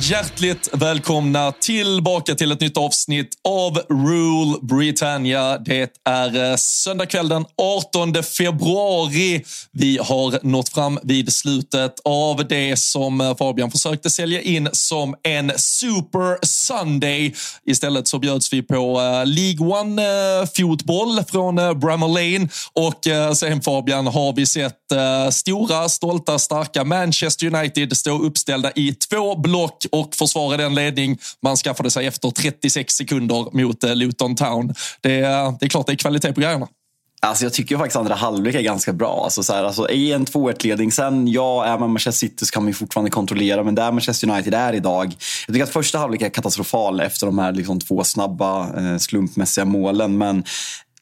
Hjärtligt välkomna tillbaka till ett nytt avsnitt av Rule Britannia. Det är söndag söndagkväll den 18 februari. Vi har nått fram vid slutet av det som eh, Fabian försökte sälja in som en Super Sunday. Istället så bjöds vi på eh, League One-fotboll från Bramall Lane och sen Fabian har vi sett stora, stolta, starka Manchester United stå uppställda i två block och försvara den ledning man skaffade sig efter 36 sekunder mot eh, Luton Town. Det, är- det är klart det är kvalitet på grejerna. Alltså jag tycker faktiskt andra halvlek är ganska bra. Alltså så här, alltså I en 2-1-ledning, sen ja, är man Manchester City så kan man ju fortfarande kontrollera. Men där Manchester United är idag. Jag tycker att första halvlek är katastrofal efter de här liksom två snabba eh, slumpmässiga målen. Men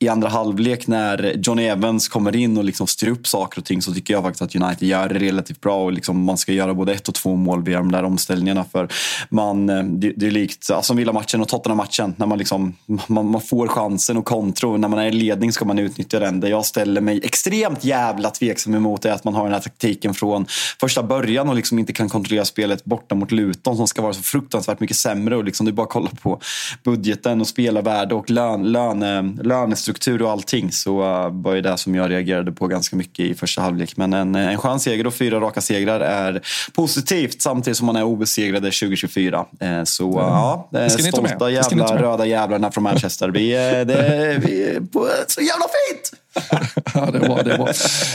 i andra halvlek när Johnny Evans kommer in och liksom styr upp saker och ting så tycker jag faktiskt att United gör det relativt bra. och liksom Man ska göra både ett och två mål via de där omställningarna. För man, eh, det, det är likt alltså Villa-matchen och Tottenham-matchen. När man, liksom, man, man får chansen och kontro. När man är i ledning ska man utnyttja den. Det jag ställer mig extremt jävla tveksam emot är att man har den här taktiken från första början och liksom inte kan kontrollera spelet borta mot Luton som ska vara så fruktansvärt mycket sämre. Och liksom, det är bara att kolla på budgeten och spelarvärde och lön, löne, eh, lönestruktur och allting. Så uh, var ju det som jag reagerade på ganska mycket i första halvlek. Men en, en skön seger och fyra raka segrar är positivt samtidigt som man är obesegrade 2024. Eh, så uh, ja, det Det ni ta med. stolta Det jävla röda jävlarna från Manchester. Vi, det, vi är på så jävla fint! Ja, det är bra. Det är bra.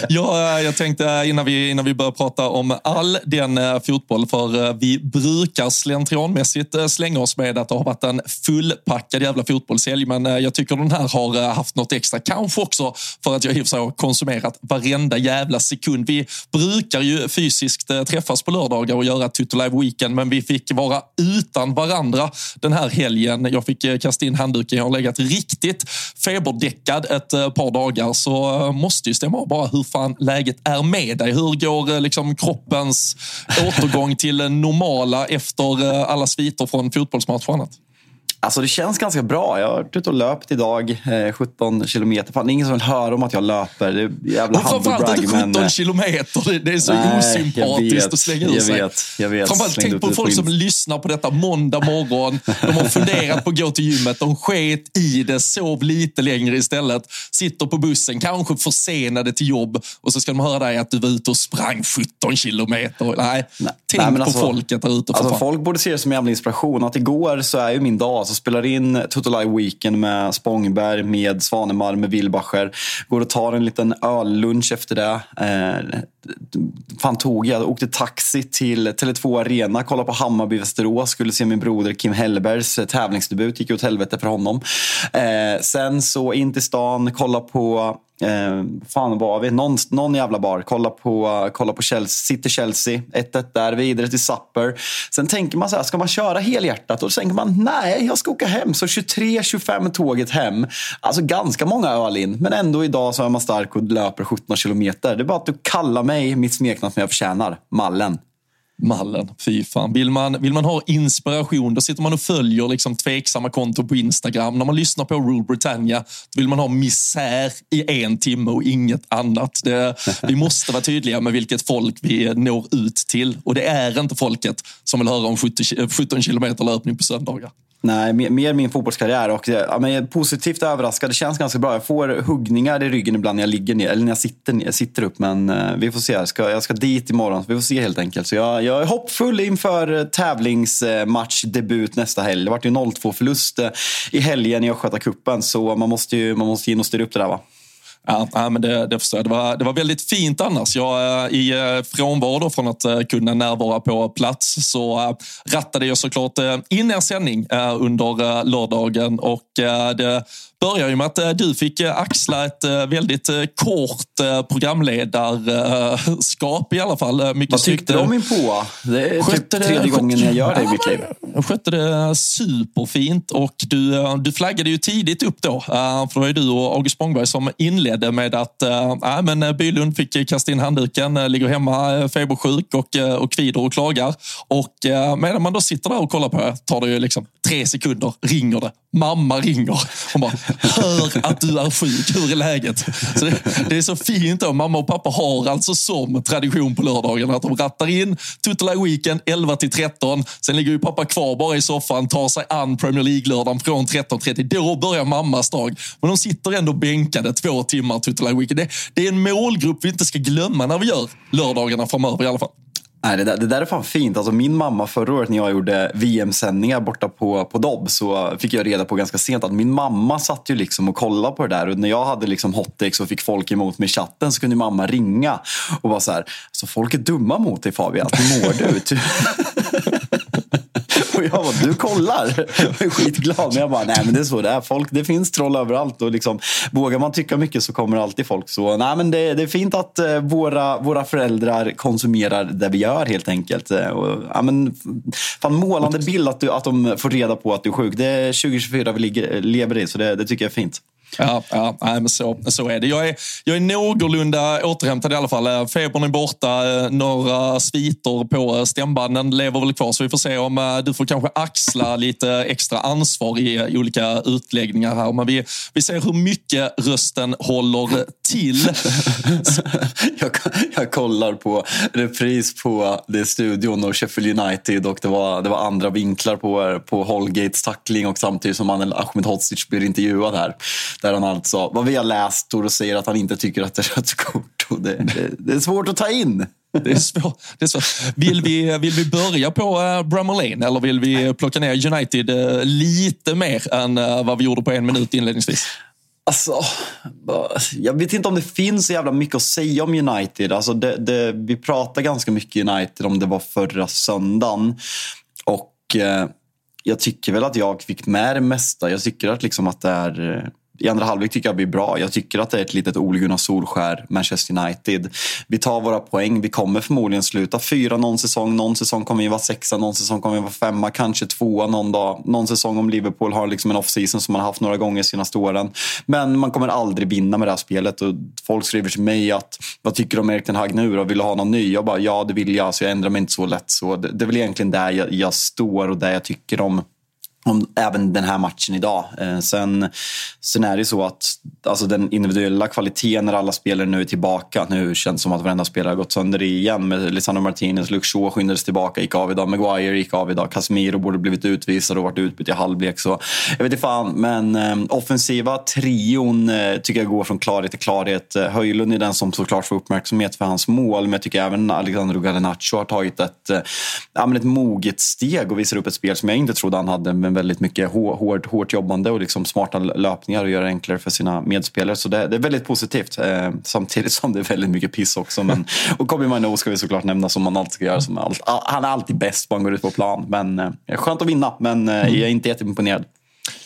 Ja, jag tänkte innan vi, innan vi börjar prata om all den eh, fotboll, för eh, vi brukar slentrianmässigt eh, slänga oss med att det har varit en fullpackad jävla fotbollshelg, men jag tycker den här har haft något extra. Kanske också för att jag i och för sig har konsumerat varenda jävla sekund. Vi brukar ju fysiskt träffas på lördagar och göra Tutto Live Weekend, men vi fick vara utan varandra den här helgen. Jag fick kasta in handduken. Jag har legat riktigt feberdäckad ett par dagar, så måste ju stämma av bara hur fan läget är med dig. Hur går eh, liksom kroppens återgång till det normala efter eh, alla sviter från fotbollsmatch och annat? Alltså det känns ganska bra. Jag har varit ute och löpt idag, eh, 17 kilometer. Fan, det är ingen som vill höra om att jag löper. Det är jävla Och framförallt inte brag, 17 men, eh, kilometer. Det, är så Nej, jag osympatiskt vet, att slänga ur jag sig. vet, jag vet. Framförallt Slängde tänk på folk som lyssnar på detta måndag morgon. De har funderat på att gå till gymmet. De sket i det, sov lite längre istället. Sitter på bussen, kanske försenade till jobb. Och så ska de höra dig att du var ute och sprang 17 kilometer. Nej, Nej. tänk Nej, men på alltså- folket där ute. Alltså folk borde se det som en jävla inspiration. Att igår så är ju min dag alltså spelar in Total Eye Weekend med Spångberg, med Svanemar, med Wilbacher. Går och tar en liten öllunch efter det. Eh, fan tog jag? Åkte taxi till Tele2 Arena, kollade på Hammarby Västerås, skulle se min broder Kim Hellbergs eh, tävlingsdebut, gick åt helvete för honom. Eh, sen så in till stan, kolla på Eh, fan var vi? Någon, någon jävla bar. Kolla på, kolla på Chelsea, City Chelsea. 1-1 där, vidare till Supper. Sen tänker man så här, ska man köra helhjärtat? Och så tänker man, nej, jag ska åka hem. Så 23-25 tåget hem. Alltså ganska många öl in. Men ändå idag så är man stark och löper 17 kilometer. Det är bara att du kallar mig mitt smeknamn som jag förtjänar. Mallen mallen. Fy fan. Vill man, vill man ha inspiration, då sitter man och följer liksom tveksamma konton på Instagram. När man lyssnar på Rule Britannia, då vill man ha misär i en timme och inget annat. Det, vi måste vara tydliga med vilket folk vi når ut till. Och det är inte folket som vill höra om 70, 17 kilometer löpning på söndagar. Nej, mer min fotbollskarriär. Och, eh, ja, men jag är positivt överraskad. Det känns ganska bra. Jag får huggningar i ryggen ibland när jag ligger ner, eller när jag sitter, ner, sitter upp. Men uh, vi får se. Jag ska, jag ska dit imorgon. Vi får se helt enkelt. Så jag, jag är hoppfull inför eh, tävlingsmatchdebut nästa helg. Det vart ju 0-2 förlust i helgen i Östgötacupen. Så man måste ju man måste in och styra upp det där va. Ja, men det, det förstår jag. Det var, det var väldigt fint annars. Jag, I eh, frånvaro från att eh, kunna närvara på plats så rattade jag såklart in er sändning under lördagen och det börjar ju med att du fick axla ett väldigt kort programledarskap i alla fall. Mycket Vad tyckte du om min påa? Det är typ tredje gången jag gör det i mitt liv. Jag skötte det superfint och du, du flaggade ju tidigt upp då. För det var ju du och August Spångberg som inledde med att eh, äh, men eh, Bylund fick kasta in handduken, eh, ligger hemma febersjuk och, och kvider och klagar. Och medan man då sitter där och kollar på det tar det ju liksom tre sekunder, ringer det. Mamma ringer. Hon bara, hör att du är sjuk, hur är läget? Så det, det är så fint då. Mamma och pappa har alltså som tradition på lördagen att de rattar in Total Weekend 11 till 13. Sen ligger ju pappa kvar bara i soffan, tar sig an Premier League-lördagen från 13.30. Då börjar mammas dag. Men de sitter ändå bänkade två timmar Total Weekend. Det, det är en målgrupp vi inte ska glömma när vi gör lördagarna framöver i alla fall. Nej, det, där, det där är fan fint. Alltså, min mamma förra året när jag gjorde VM-sändningar borta på, på Dobb så fick jag reda på ganska sent att min mamma satt ju liksom och kollade på det där. Och när jag hade liksom hottakes och fick folk emot mig i chatten så kunde mamma ringa och vara så här. Alltså, folk är dumma mot dig Fabian. Hur mår du? Och jag bara, du kollar. Jag är skitglad. Men jag bara, nej men det är så det är. Folk, det finns troll överallt. Och liksom, vågar man tycka mycket så kommer alltid folk. Så nej, men det, det är fint att eh, våra, våra föräldrar konsumerar det vi gör helt enkelt. Eh, och, ja, men, fan, målande bild att, du, att de får reda på att du är sjuk. Det är 2024 vi ligger, lever i, så det, det tycker jag är fint. Ja, ja nej, men så, så är det. Jag är, jag är någorlunda återhämtad i alla fall. Eh, febern är borta, eh, några sviter på eh, stämbanden lever väl kvar. Så vi får se om du får kanske axla lite extra ansvar i olika utläggningar här. Men vi, vi ser hur mycket rösten håller till. jag, jag kollar på repris på det studion och Sheffield United och det var, det var andra vinklar på, på Holgates tackling och samtidigt som Ahmed Hodzic blir intervjuad här. Där han alltså, vad vi har läst, står och säger att han inte tycker att det är rött kort. Och det, det, det är svårt att ta in. Det är svårt. Det är svårt. Vill, vi, vill vi börja på uh, Bramall Lane eller vill vi plocka ner United uh, lite mer än uh, vad vi gjorde på en minut inledningsvis? Alltså, jag vet inte om det finns så jävla mycket att säga om United. Alltså det, det, vi pratade ganska mycket United om det var förra söndagen. Och eh, jag tycker väl att jag fick med det mesta. Jag tycker att, liksom att det är eh, i andra halvlek tycker jag blir bra. Jag tycker att det är ett litet Ole Gunnar Solskär, Manchester United. Vi tar våra poäng. Vi kommer förmodligen sluta fyra någon säsong. Någon säsong kommer vi vara sexa, någon säsong kommer vi vara femma, kanske tvåa någon dag. Någon säsong om Liverpool har liksom en off-season som man har haft några gånger senaste åren. Men man kommer aldrig vinna med det här spelet. Och folk skriver till mig att vad tycker du om Erik Ten Hag nu då? Vill du ha någon ny? Jag bara, ja det vill jag. Så jag ändrar mig inte så lätt. Så det, det är väl egentligen där jag, jag står och där jag tycker om om även den här matchen idag. Eh, sen, sen är det så att alltså den individuella kvaliteten när alla spelare nu är tillbaka. Nu känns det som att varenda spelare har gått sönder igen med Lisandro Martinez. Luke Shaw skyndades tillbaka, gick av idag. Maguire gick av idag. Casemiro borde blivit utvisad och varit utbytt i halvlek. Så jag vet inte fan, men eh, offensiva trion eh, tycker jag går från klarhet till klarhet. Eh, Höjlund är den som såklart får uppmärksamhet för hans mål, men jag tycker även Alexandro Garnacho har tagit ett, eh, ja, men ett moget steg och visar upp ett spel som jag inte trodde han hade. Men med väldigt mycket hårt, hårt jobbande och liksom smarta löpningar och gör det enklare för sina medspelare. Så det, det är väldigt positivt. Eh, samtidigt som det är väldigt mycket piss också. Men, och Kobe Mino ska vi såklart nämna som man alltid ska göra. Som allt, han är alltid bäst på han går ut på plan. Men eh, skönt att vinna, men eh, jag är inte jätteimponerad.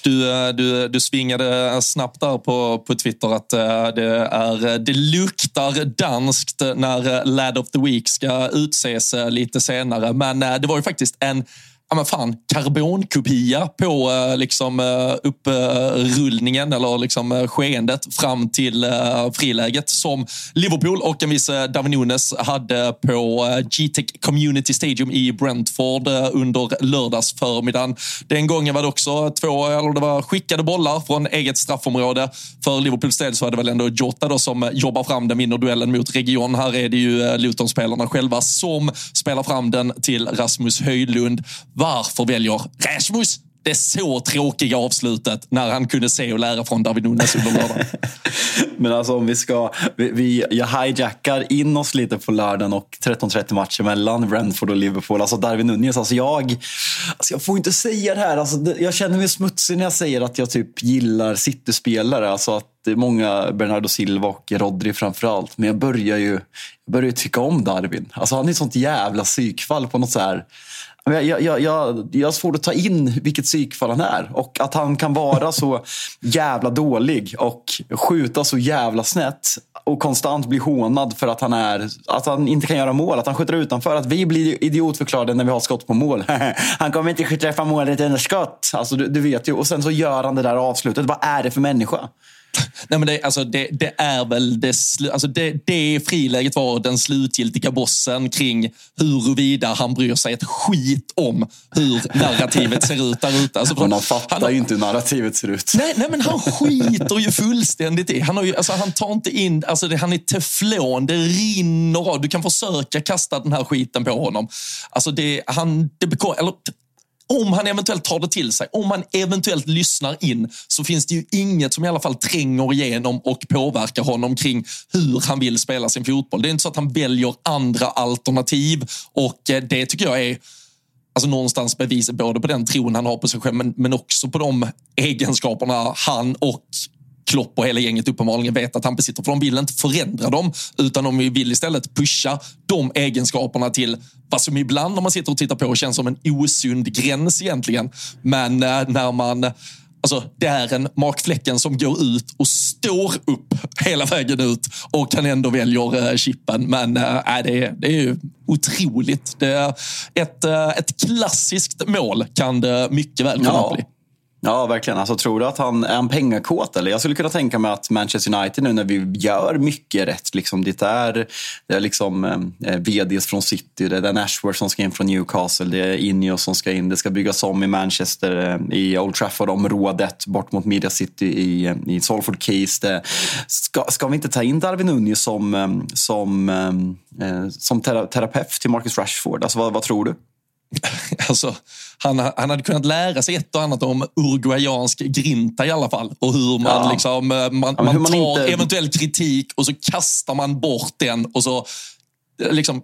Du, eh, du, du svingade snabbt där på, på Twitter att eh, det, är, det luktar danskt när Lad of the Week ska utses lite senare. Men det var ju faktiskt en ja men fan, karbonkopia på eh, liksom, eh, upprullningen eller liksom, eh, skeendet fram till friläget som Liverpool och en viss Darwin Nunes hade på G-Tech Community Stadium i Brentford under lördagsförmiddagen. Den gången var det också två, eller det var skickade bollar från eget straffområde. För Liverpools del så var det väl ändå Jota då som jobbar fram den, vinner duellen mot Region. Här är det ju Luton-spelarna själva som spelar fram den till Rasmus Höjlund. Varför väljer Rasmus det så tråkiga avslutet när han kunde se och lära från David Nunes under lördagen. Men alltså om vi ska, vi, vi, jag hijackar in oss lite på lördagen och 13.30 matcher mellan Brentford och Liverpool. Alltså Darwin Nunez, alltså jag, alltså jag får inte säga det här. Alltså jag känner mig smutsig när jag säger att jag typ gillar City-spelare. Alltså att det är många, Bernardo Silva och Rodri framförallt. Men jag börjar ju jag börjar tycka om Darwin. Alltså han är ett sånt jävla psykfall på något så här jag, jag, jag, jag har svårt att ta in vilket psykfall han är. Och att han kan vara så jävla dålig och skjuta så jävla snett och konstant bli hånad för att han, är, att han inte kan göra mål. Att han skjuter utanför. Att vi blir idiotförklarade när vi har skott på mål. han kommer inte träffa målet under skott. Alltså, du, du vet ju. Och sen så gör han det där avslutet. Vad är det för människa? Nej, men det, alltså, det, det är väl det, alltså det, det friläget var den slutgiltiga bossen kring huruvida han bryr sig ett skit om hur narrativet ser ut där ute. Alltså, han fattar han, ju inte hur narrativet ser ut. Nej, nej men han skiter ju fullständigt i. Han, har ju, alltså, han tar inte in, alltså, det, han är teflon, det rinner av. Du kan försöka kasta den här skiten på honom. Alltså det, han, det, eller, om han eventuellt tar det till sig, om han eventuellt lyssnar in, så finns det ju inget som i alla fall tränger igenom och påverkar honom kring hur han vill spela sin fotboll. Det är inte så att han väljer andra alternativ och eh, det tycker jag är alltså någonstans bevis både på den tron han har på sig själv men, men också på de egenskaperna han och Klopp och hela gänget uppenbarligen vet att han besitter. För de vill inte förändra dem, utan de vill istället pusha de egenskaperna till vad som ibland när man sitter och tittar på känns som en osund gräns egentligen. Men eh, när man Alltså, det är en Mark Flecken som går ut och står upp hela vägen ut och kan ändå väljer eh, chippen. Men äh, det, är, det är otroligt. Det är ett, ett klassiskt mål kan det mycket väl kunna ja. bli. Ja, verkligen. Alltså, tror du att han är en pengakåt? Eller? Jag skulle kunna tänka mig att Manchester United nu när vi gör mycket rätt. Liksom, det är, det är liksom, eh, VDs från City, det är Ashworth som ska in från Newcastle, det är Ineos som ska in. Det ska byggas om i Manchester, eh, i Old Trafford-området, bort mot Media City i, eh, i Salford Keys. Det, ska, ska vi inte ta in Darwin Nunez som, eh, som, eh, eh som terapeut till Marcus Rashford? Alltså, vad, vad tror du? Alltså, han, han hade kunnat lära sig ett och annat om uruguayansk grinta i alla fall. Och hur man, ja. liksom, eh, man, ja, man, man tar inte... eventuell kritik och så kastar man bort den och så eh, liksom,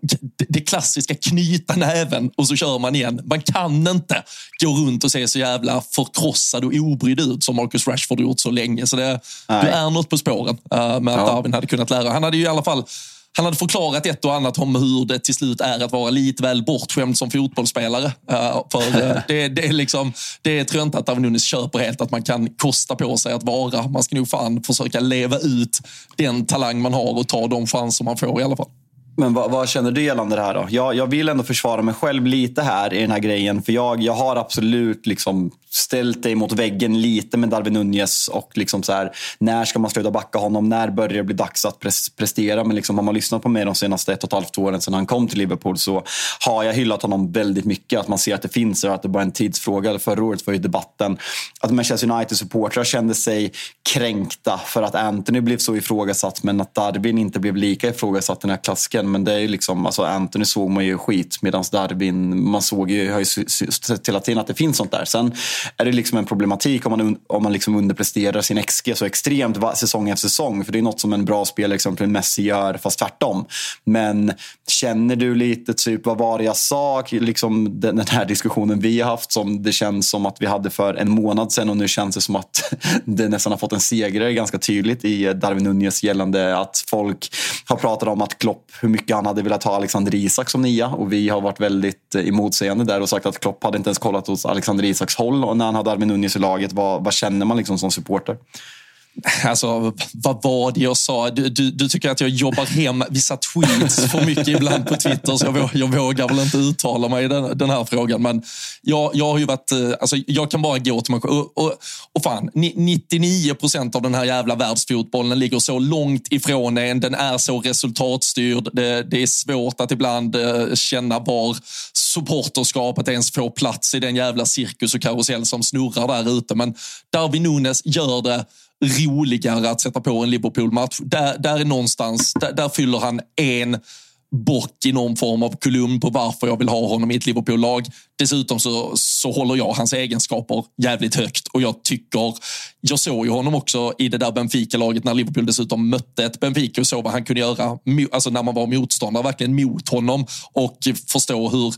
det klassiska knyta näven och så kör man igen. Man kan inte gå runt och se så jävla förkrossad och obrydd ut som Marcus Rashford gjort så länge. Så det, det är något på spåren uh, med att ja. Darwin hade kunnat lära. Han hade ju i alla fall han hade förklarat ett och annat om hur det till slut är att vara lite väl bortskämd som fotbollsspelare. Uh, för uh, det, det, är liksom, det jag inte att Nunes köper helt, att man kan kosta på sig att vara. Man ska nog fan försöka leva ut den talang man har och ta de chanser man får i alla fall. Men vad, vad, känner du gällande det här då? Jag, jag vill ändå försvara mig själv lite här i den här grejen. För jag, jag har absolut liksom ställt dig mot väggen lite med Darwin Nunez. Och liksom så här, när ska man sluta backa honom? När börjar det bli dags att prestera? Men liksom, har man lyssnat på mig de senaste ett och ett halvt åren sedan han kom till Liverpool så har jag hyllat honom väldigt mycket. Att man ser att det finns och att det bara är en tidsfråga. Förra året var ju debatten att Manchester United-supportrar kände sig kränkta för att Anthony blev så ifrågasatt men att Darwin inte blev lika ifrågasatt den här klassiken verkligen. Men det är ju liksom, alltså Anthony såg man ju skit medan Darwin, man såg ju, har ju sett hela tiden att det finns sånt där. Sen är det liksom en problematik om man, om man liksom underpresterar sin XG så extremt säsong efter säsong. För det är något som en bra spelare, exempelvis Messi, gör fast tvärtom. Men känner du lite, typ vad var det jag sa? Liksom den här diskussionen vi har haft som det känns som att vi hade för en månad sedan och nu känns det som att det nästan har fått en segrare ganska tydligt i Darwin Nunez gällande att folk har pratat om att Klopp, hur mycket han hade velat ha Alexander Isak som nia och vi har varit väldigt eh, emotsägande där och sagt att Klopp hade inte ens kollat åt Alexander Isaks håll och när han hade Armin Nunez i laget, vad, vad känner man liksom som supporter? Alltså, vad var det jag sa? Du, du, du, tycker att jag jobbar hem vissa tweets för mycket ibland på Twitter, så jag, jag vågar väl inte uttala mig i den, den, här frågan. Men jag, jag har ju varit, eh, alltså, jag kan bara gå till mig och, och, och fan, 99 procent av den här jävla världsfotbollen ligger så långt ifrån en. Den är så resultatstyrd. Det, det är svårt att ibland eh, känna var supporterskapet ens får plats i den jävla cirkus och karusell som snurrar där ute. Men Darwin Nunes gör det roligare att sätta på en Liverpool-match. Där, där är någonstans, där, där fyller han en bock i någon form av kolumn på varför jag vill ha honom i ett Liverpool-lag. Dessutom så, så håller jag hans egenskaper jävligt högt och jag tycker, jag såg ju honom också i det där Benfica-laget när Liverpool dessutom mötte ett Benfica och såg vad han kunde göra alltså när man var motståndare verkligen mot honom och förstå hur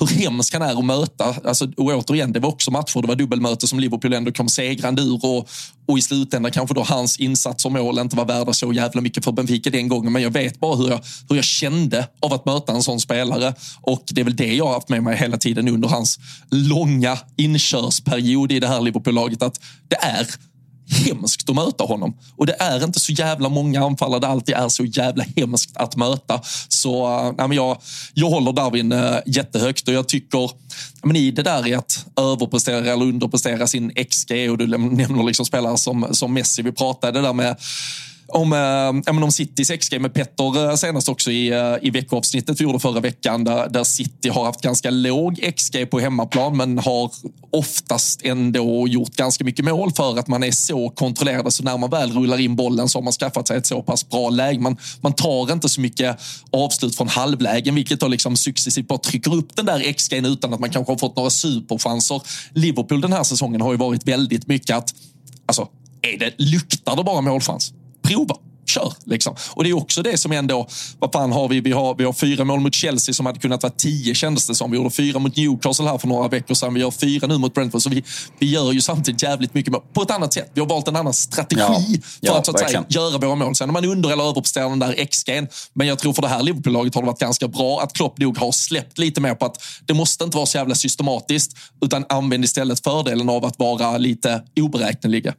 hur hemsk han är att möta. Alltså, och återigen, det var också matcher, det var dubbelmöte som Liverpool ändå kom segrande ur och, och i slutändan kanske då hans insats och mål inte var värda så jävla mycket för Benfica den gången. Men jag vet bara hur jag, hur jag kände av att möta en sån spelare och det är väl det jag har haft med mig hela tiden under hans långa inkörsperiod i det här Liverpool-laget att det är hemskt att möta honom. Och det är inte så jävla många anfallare det alltid är så jävla hemskt att möta. Så eh, nej, men jag, jag håller Darwin äh, jättehögt och jag tycker men i det där i att överprestera eller underprestera sin XG och du nämner liksom spelare som, som Messi. Vi pratade där med om, eh, om Citys XG med Petter eh, senast också i, eh, i veckoavsnittet vi gjorde förra veckan där, där City har haft ganska låg XG på hemmaplan men har oftast ändå gjort ganska mycket mål för att man är så kontrollerade Så alltså när man väl rullar in bollen så har man skaffat sig ett så pass bra läge. Man, man tar inte så mycket avslut från halvlägen vilket då liksom successivt bara trycker upp den där XG utan att man kanske har fått några superchanser. Liverpool den här säsongen har ju varit väldigt mycket att alltså, är det, luktar det bara målchans? Prova. Kör! Liksom. Och det är också det som ändå, vad fan har vi? Vi har, vi har fyra mål mot Chelsea som hade kunnat vara tio kändes det som. Vi gjorde fyra mot Newcastle här för några veckor sedan. Vi gör fyra nu mot Brentford. Så vi, vi gör ju samtidigt jävligt mycket mål. På ett annat sätt. Vi har valt en annan strategi ja, för ja, att, så att säga, göra våra mål. Sen om man under eller överpresterar den där XG. Men jag tror för det här Liverpool-laget har det varit ganska bra att Klopp nog har släppt lite mer på att det måste inte vara så jävla systematiskt. Utan använd istället fördelen av att vara lite oberäkneliga.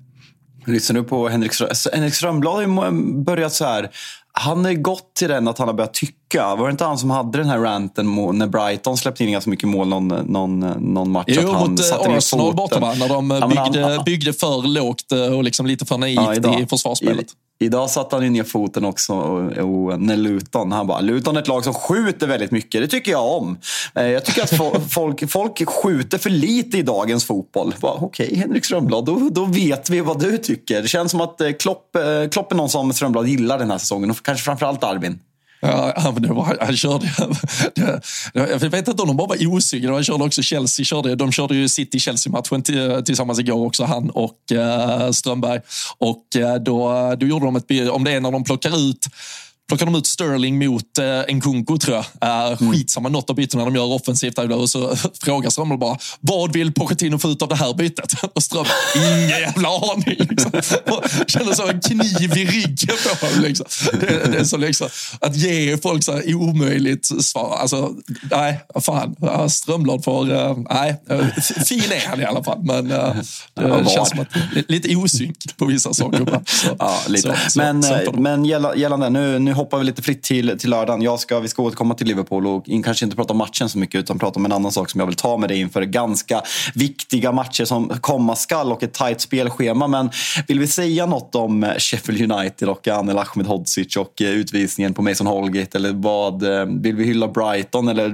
Lyssnar du på Henrik, Henrik Strömblad har börjat så här. Han har gått till den att han har börjat tycka. Var det inte han som hade den här ranten när Brighton släppte in ganska mycket mål någon, någon, någon match? Jo, mot eh, Arsenal borta? När de ja, byggde, byggde för lågt eh, och liksom lite för naivt ja, i försvarsspelet. Idag satte han ju ner foten också och, och när Luton, han bara, Luton är ett lag som skjuter väldigt mycket. Det tycker jag om. Eh, jag tycker att folk, folk skjuter för lite i dagens fotboll. Okej, okay, Henrik Strömblad, då, då vet vi vad du tycker. Det känns som att eh, Klopp, eh, Klopp är någon som Strömblad gillar den här säsongen och kanske framförallt Arvin. Ja, men det var, han körde, det, jag vet inte om de bara var osynliga, han körde också Chelsea. Körde, de körde ju City-Chelsea-matchen tillsammans igår också, han och uh, Strömberg. Och uh, då, då gjorde de ett, om det är när de plockar ut plockar de ut Sterling mot eh, Nkunku tror jag. Eh, mm. skitsamma något av bytena de gör offensivt. Där, och så frågar Strömberg bara, vad vill Pochettino få ut av det här bytet? Och Strömberg, ingen jävla aning. Liksom. Känner som en kniv i ryggen på honom. Liksom. Det, det, är så liksom, att ge folk så här omöjligt svar. Alltså, nej, fan. Strömblad får, uh, nej, fin är han i alla fall. Men uh, det ja, känns som att lite osynk på vissa saker. Så, ja, lite. Så, men så, men gällande, nu, nu hoppar vi lite fritt till, till lördagen. Jag ska, vi ska återkomma till Liverpool och kanske inte prata om matchen så mycket utan prata om en annan sak som jag vill ta med dig inför ganska viktiga matcher som komma skall och ett tajt spelschema. Men vill vi säga något om eh, Sheffield United och Anel Ahmedhodzic och eh, utvisningen på Mason Holgate eller vad? Eh, vill vi hylla Brighton? Eller,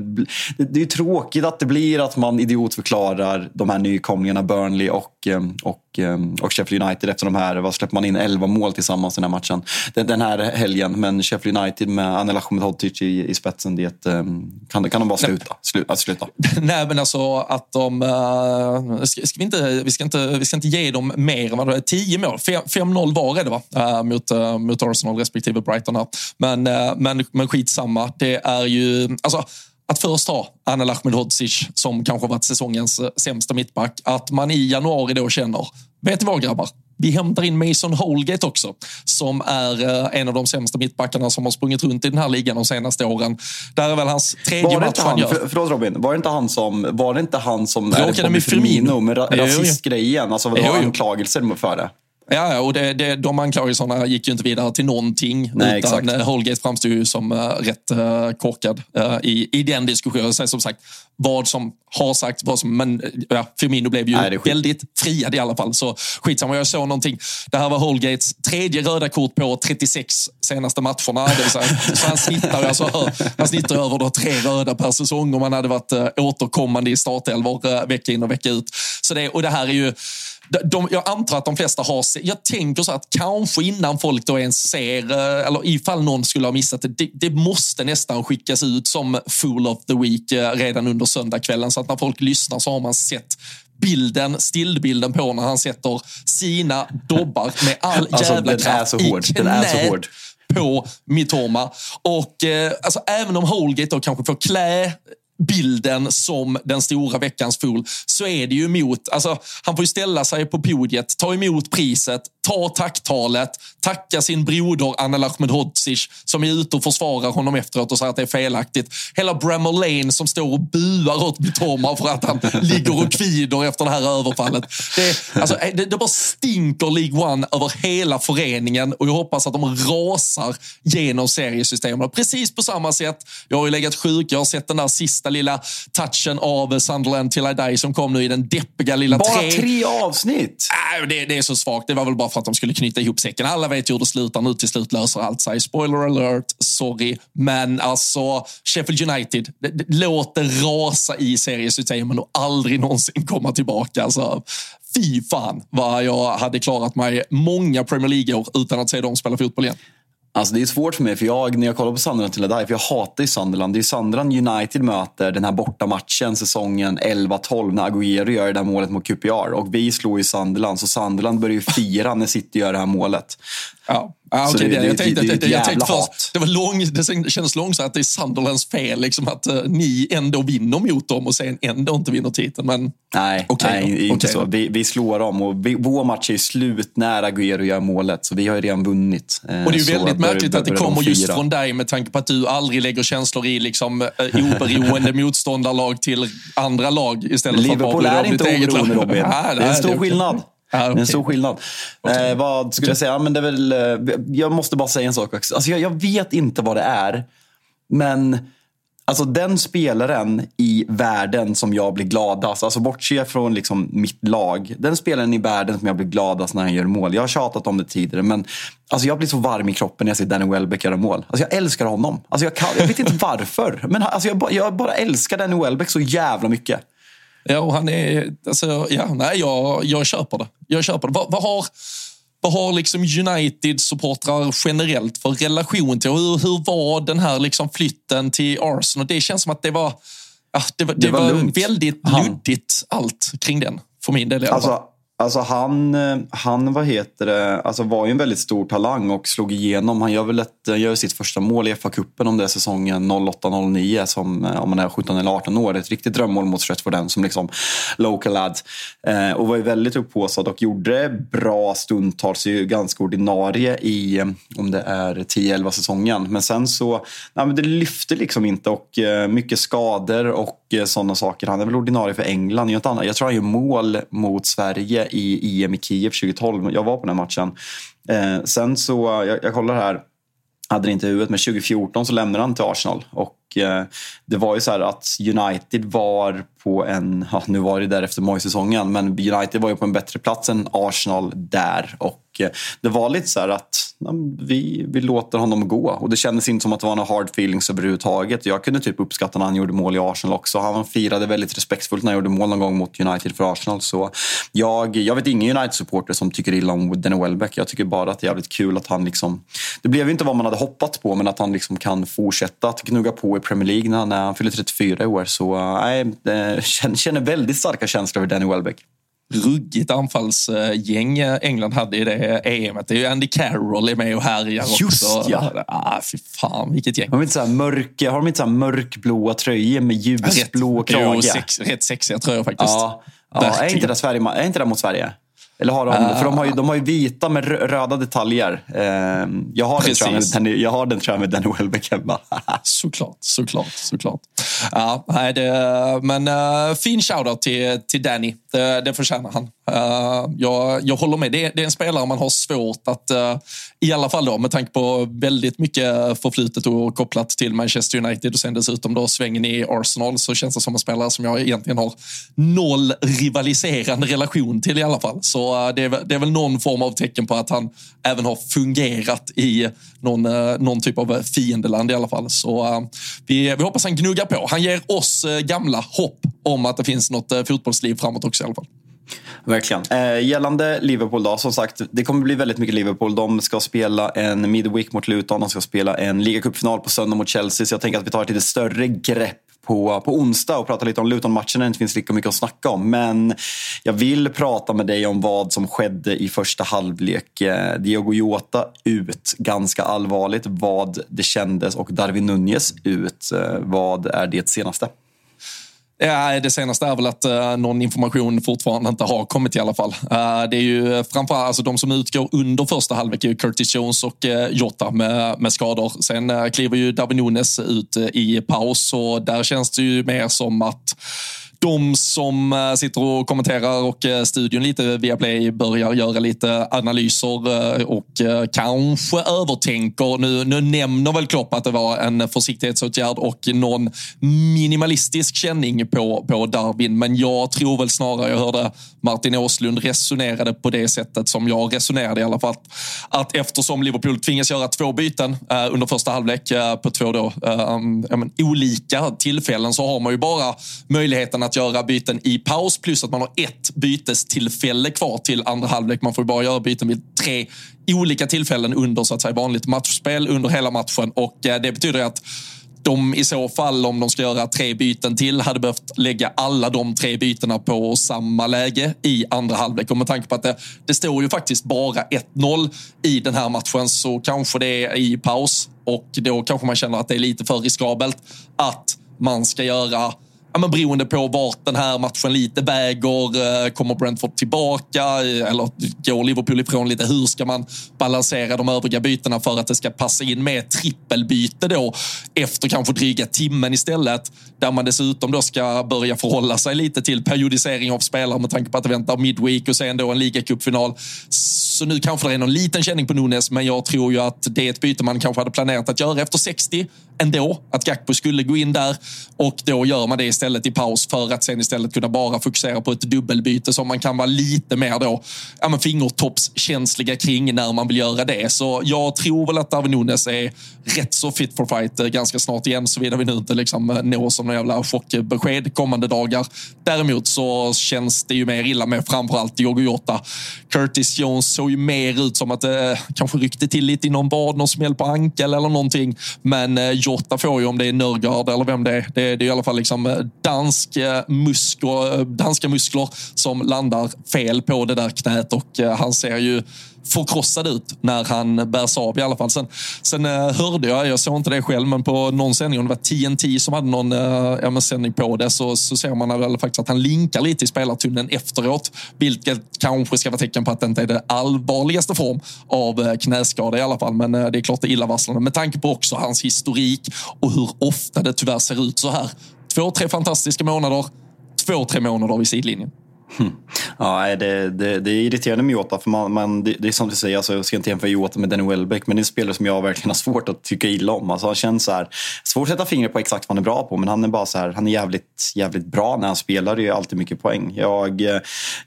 det är tråkigt att det blir att man idiotförklarar de här nykomlingarna Burnley och, och och Sheffield United efter de här, vad släpper man in, 11 mål tillsammans den här matchen. Den, den här helgen. Men Sheffield United med Anel Ahmedhodzic i, i spetsen, det um, kan, kan de bara sluta. Slu, att sluta. Nej, men alltså att de... Uh, ska, ska, vi, inte, vi, ska inte, vi ska inte ge dem mer än vad det är. Tio mål. 5-0 var är det va? Uh, mot, uh, mot Arsenal respektive Brighton. Här. Men, uh, men, men skitsamma. Det är ju... Alltså, att först ha Anel Ahmedhodzic som kanske varit säsongens sämsta mittback. Att man i januari då känner, vet ni vad grabbar? Vi hämtar in Mason Holgate också, som är eh, en av de sämsta mittbackarna som har sprungit runt i den här ligan de senaste åren. Där är väl hans tredje match han, han gör. För, förlåt Robin, var det inte han som, var det inte han som är med Firmino med rasistgrejen? Alltså, var det anklagelser för det? Ja, och det, det, de anklagelserna gick ju inte vidare till någonting. Nej, utan exakt. Eh, Holgate framstod ju som uh, rätt uh, korkad uh, i, i den diskussionen. Sen som sagt, vad som har sagt, vad som, men ja, Firmino blev ju Nej, väldigt friad i alla fall. Så skitsamma, jag såg någonting. Det här var Holgates tredje röda kort på 36 senaste matcherna. Det vill säga, så han snittar, alltså, han snittar över då tre röda per säsong om han hade varit återkommande i startelvor vecka in och vecka ut. Så det, och det här är ju de, jag antar att de flesta har... Jag tänker så att kanske innan folk då ens ser, eh, eller ifall någon skulle ha missat det, det, det måste nästan skickas ut som Fool of the Week eh, redan under söndagskvällen. Så att när folk lyssnar så har man sett bilden, stillbilden på när han sätter sina dobbar med all alltså, jävla kraft är så hård. i Den är så hård på Mitoma. Och eh, alltså, även om Holgate då kanske får klä bilden som den stora veckans fool så är det ju emot, alltså han får ju ställa sig på podiet, ta emot priset, ta tacktalet, tacka sin broder Anel Ahmedhodzic som är ute och försvarar honom efteråt och säger att det är felaktigt. Hela Bramall Lane som står och buar åt Mitoma för att han ligger och kvider efter det här överfallet. Det, alltså, det, det bara stinker League One över hela föreningen och jag hoppas att de rasar genom seriesystemen. Precis på samma sätt, jag har ju legat sjuk, jag har sett den där sista lilla touchen av Sunderland till I Die som kom nu i den deppiga lilla Bara tre... tre avsnitt? Äh, det, det är så svagt. Det var väl bara för att de skulle knyta ihop säcken. Alla vet ju hur det slutar nu. Till slut löser allt sig. Spoiler alert, sorry. Men alltså, Sheffield United, det, det, låt det rasa i seriesystemen och aldrig någonsin komma tillbaka. Alltså, fy fan vad jag hade klarat mig många Premier League-år utan att se dem spela fotboll igen. Alltså det är svårt för mig, för jag, när jag kollar på Sunderland till Adai, för jag hatar ju Sunderland. Det är Sunderland United möter den här bortamatchen säsongen 11-12 när Agüero gör det där målet mot QPR. Och vi slår ju Sunderland, så Sunderland börjar ju fira när City gör det här målet. Ja. Ah, okay, det, det, jag tänkte, det, det, jag tänkte först, det, var lång, det kändes långsamt att det är Sunderlands fel liksom att uh, ni ändå vinner mot dem och sen ändå inte vinner titeln. Men, nej, okay, nej inte okay. så. Vi, vi slår dem och vi, vår match är slut när Agüero gör målet, så vi har ju redan vunnit. Uh, och det är ju väldigt märkligt att det kommer just från dig med tanke på att du aldrig lägger känslor i liksom, uh, oberoende motståndarlag till andra lag istället Liverpool för att Liverpool är inte oberoende Robin. Det är en stor skillnad. Ah, okay. Det är en stor skillnad. Okay. Eh, vad skulle okay. jag säga? Men det är väl, eh, jag måste bara säga en sak också. Alltså jag, jag vet inte vad det är. Men Alltså den spelaren i världen som jag blir gladast, alltså bortse från liksom mitt lag. Den spelaren i världen som jag blir gladast när han gör mål. Jag har tjatat om det tidigare men alltså jag blir så varm i kroppen när jag ser Danny Welbeck göra mål. Alltså jag älskar honom. Alltså jag, kan, jag vet inte varför, men alltså jag, jag bara älskar Danny Welbeck så jävla mycket. Ja, och han är... Alltså, ja, nej, jag, jag köper det. Jag köper det. Vad, vad har, vad har liksom United-supportrar generellt för relation till? Hur, hur var den här liksom flytten till Arsenal? Det känns som att det var, det, det, det var, var väldigt luddigt allt kring den. För min del i alla fall. Alltså, Alltså han, eh, han vad heter det, alltså var ju en väldigt stor talang och slog igenom. Han gör väl ett, eh, gör sitt första mål i FA-cupen om det är säsongen 08-09 som eh, om man är 17 eller 18 år. Ett riktigt drömmål mot Stretford som liksom local lad. Eh, och var ju väldigt upphåsad och gjorde bra stundtals. Ju ganska ordinarie i om det är 10-11 säsongen. Men sen så, nej, men det lyfte liksom inte och eh, mycket skador och sådana saker. Han är väl ordinarie för England. Jag tror han gör mål mot Sverige i EM i Kiev 2012. Jag var på den matchen. Eh, sen så, jag, jag kollar här, hade det inte i huvudet, men 2014 så lämnade han till Arsenal. Och eh, det var ju så här att United var på en, ja, nu var det därefter Moy-säsongen, men United var ju på en bättre plats än Arsenal där. Och eh, det var lite så här att vi, vi låter honom gå. Och det kändes inte som att det var några hard feelings överhuvudtaget. Jag kunde typ uppskatta när han gjorde mål i Arsenal också. Han firade väldigt respektfullt när han gjorde mål någon gång mot United för Arsenal. Så jag, jag vet ingen United-supporter som tycker illa om Danny Welbeck. Jag tycker bara att det är jävligt kul att han liksom... Det blev inte vad man hade hoppats på, men att han liksom kan fortsätta att gnugga på i Premier League när han fyller 34 år. Så eh, nej, känner väldigt starka känslor över Danny Welbeck ruggigt anfallsgäng England hade i det EMet. Det är ju Andy Carroll är med och härjar också. Just ja! Ah, fy fan, vilket gäng. Har de inte så här, mörk, har de inte så mörkblåa tröjor med ljusblå krage? Rätt sexiga tröjor faktiskt. Ja, ja är, inte det Sverige, är inte det mot Sverige? Eller har de, uh, för de har, ju, de har ju vita med röda detaljer. Jag, har den, tror jag, med, jag har den tror jag med Danny Welbeck hemma. såklart, såklart, såklart. Ja, nej, det, men uh, fin shoutout till, till Danny. Det, det förtjänar han. Uh, jag, jag håller med. Det är, det är en spelare man har svårt att, uh, i alla fall då, med tanke på väldigt mycket förflutet och kopplat till Manchester United och sen dessutom då svängen i Arsenal så känns det som en spelare som jag egentligen har noll rivaliserande relation till i alla fall. Så uh, det, är, det är väl någon form av tecken på att han även har fungerat i någon, någon typ av fiendeland i alla fall. Så vi, vi hoppas han gnuggar på. Han ger oss gamla hopp om att det finns något fotbollsliv framåt också i alla fall. Verkligen. Eh, gällande Liverpool då, som sagt, det kommer bli väldigt mycket Liverpool. De ska spela en midweek mot Luton, de ska spela en ligacupfinal på söndag mot Chelsea. Så jag tänker att vi tar ett lite större grepp på, på onsdag och pratar lite om Luton-matchen. Det inte finns lika mycket att snacka om. Men jag vill prata med dig om vad som skedde i första halvlek. Eh, Diogo Jota ut ganska allvarligt. Vad det kändes och Darwin Nunez ut. Eh, vad är det senaste? Ja, det senaste är väl att uh, någon information fortfarande inte har kommit i alla fall. Uh, det är ju framförallt alltså, de som utgår under första halvlek är Curtis Jones och uh, Jota med, med skador. Sen uh, kliver ju Darwin Nunes ut i paus och där känns det ju mer som att de som eh, sitter och kommenterar och eh, studion lite via Play börjar göra lite analyser eh, och kanske övertänker. Nu, nu nämner väl Klopp att det var en försiktighetsåtgärd och någon minimalistisk känning på, på Darwin. Men jag tror väl snarare, jag hörde Martin Åslund resonerade på det sättet som jag resonerade i alla fall. Att eftersom Liverpool tvingas göra två byten under första halvlek på två då, um, olika tillfällen så har man ju bara möjligheten att att göra byten i paus plus att man har ett bytestillfälle kvar till andra halvlek. Man får bara göra byten vid tre olika tillfällen under så att säga, vanligt matchspel under hela matchen och eh, det betyder att de i så fall, om de ska göra tre byten till, hade behövt lägga alla de tre bytena på samma läge i andra halvlek. Och med tanke på att det, det står ju faktiskt bara 1-0 i den här matchen så kanske det är i paus och då kanske man känner att det är lite för riskabelt att man ska göra ja, men beroende på vart den här matchen lite väger. Eh, kommer Brentford tillbaka eh, eller går Liverpool ifrån lite? Hur ska man balansera de övriga bytena för att det ska passa in med trippelbyte då efter kanske dryga timmen istället? Där man dessutom då ska börja förhålla sig lite till periodisering av spelare med tanke på att det väntar midweek och sen då en ligacupfinal. Så nu kanske det är någon liten känning på Nunes, men jag tror ju att det är ett byte man kanske hade planerat att göra efter 60 ändå. Att Gakpo skulle gå in där och då gör man det istället i paus för att sen istället kunna bara fokusera på ett dubbelbyte som man kan vara lite mer då, ja, men fingertoppskänsliga kring när man vill göra det. Så jag tror väl att Darwin Nunes är rätt så fit for fight eh, ganska snart igen, såvida vi nu inte liksom eh, nås av som några jävla chockbesked kommande dagar. Däremot så känns det ju mer illa med framförallt Diogo Jota. Curtis Jones såg ju mer ut som att det eh, kanske ryckte till lite i någon bad, någon smäll på ankel eller någonting. Men eh, Jota får ju, om det är Nörgaard eller vem det är, det, det är i alla fall liksom eh, dansk eh, muskler, eh, danska muskler som landar fel på det där knät och han ser ju förkrossad ut när han bärs av i alla fall. Sen, sen eh, hörde jag, jag såg inte det själv, men på någon sändning, om det var TNT som hade någon uh, sändning på det, så, så ser man väl faktiskt att han linkar lite i spelartunneln efteråt. Vilket kanske ska vara tecken på att det inte är det allvarligaste form av eh, knäskada i alla fall. Men det är klart det är illavarslande med tanke på också hans historik och hur ofta det tyvärr ser ut så här. Två, tre fantastiska månader, två, tre månader vid sidlinjen. Hmm. Ja, det, det, det är irriterande med Jota, för man, man, det, det är som du säger, alltså, jag ska inte jämföra Jota med Danny Welbeck, men det är en spelare som jag verkligen har svårt att tycka illa om. Alltså, han känns så här, svårt att sätta fingret på exakt vad han är bra på, men han är bara så här, han är jävligt, jävligt bra när han spelar. Det är alltid mycket poäng. Jag,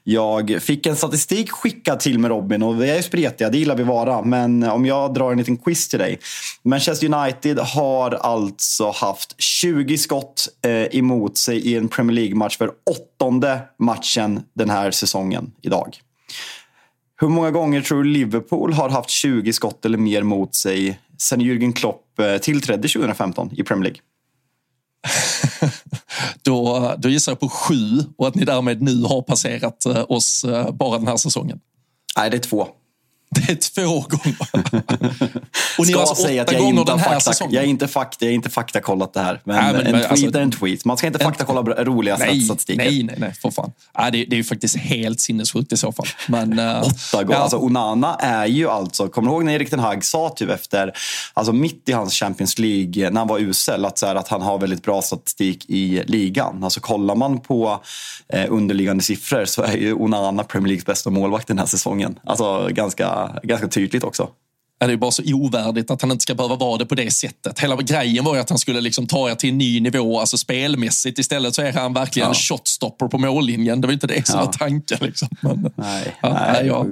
jag fick en statistik skickad till mig Robin och vi är ju spretiga, det gillar vi vara. Men om jag drar en liten quiz till dig. Manchester United har alltså haft 20 skott eh, emot sig i en Premier League-match för åttonde matchen den här säsongen idag. Hur många gånger tror du Liverpool har haft 20 skott eller mer mot sig sen Jürgen Klopp eh, tillträdde 2015 i Premier League? då, då gissar jag på sju och att ni därmed nu har passerat eh, oss eh, bara den här säsongen. Nej, det är två. Det är två gånger. och ni har alltså säga att jag här fakta, säsongen. Jag är inte, fakta, jag är inte faktakollat det här. Men, nej, men en tweet alltså, är en tweet. Man ska inte faktakolla roliga nej, statistiker. Nej, nej, nej, för fan. Ja, det, det är ju faktiskt helt sinnessjukt i så fall. Men, uh, Åtta gånger. Ja. Alltså, Onana är ju alltså, kommer du ihåg när Erik Ten Hag sa typ efter, alltså mitt i hans Champions League, när han var usel, att, så här, att han har väldigt bra statistik i ligan. Alltså kollar man på eh, underliggande siffror så är ju Onana Premier Leagues bästa målvakt den här säsongen. Alltså ganska ganska, tydligt också. Ja, det är bara så ovärdigt att han inte ska behöva vara det på det sättet. Hela grejen var ju att han skulle liksom ta er till en ny nivå, alltså spelmässigt. Istället så är han verkligen ja. shotstopper på mållinjen. Det var inte det som ja. var tanken. Liksom. Men, nej, ja, nej, ja.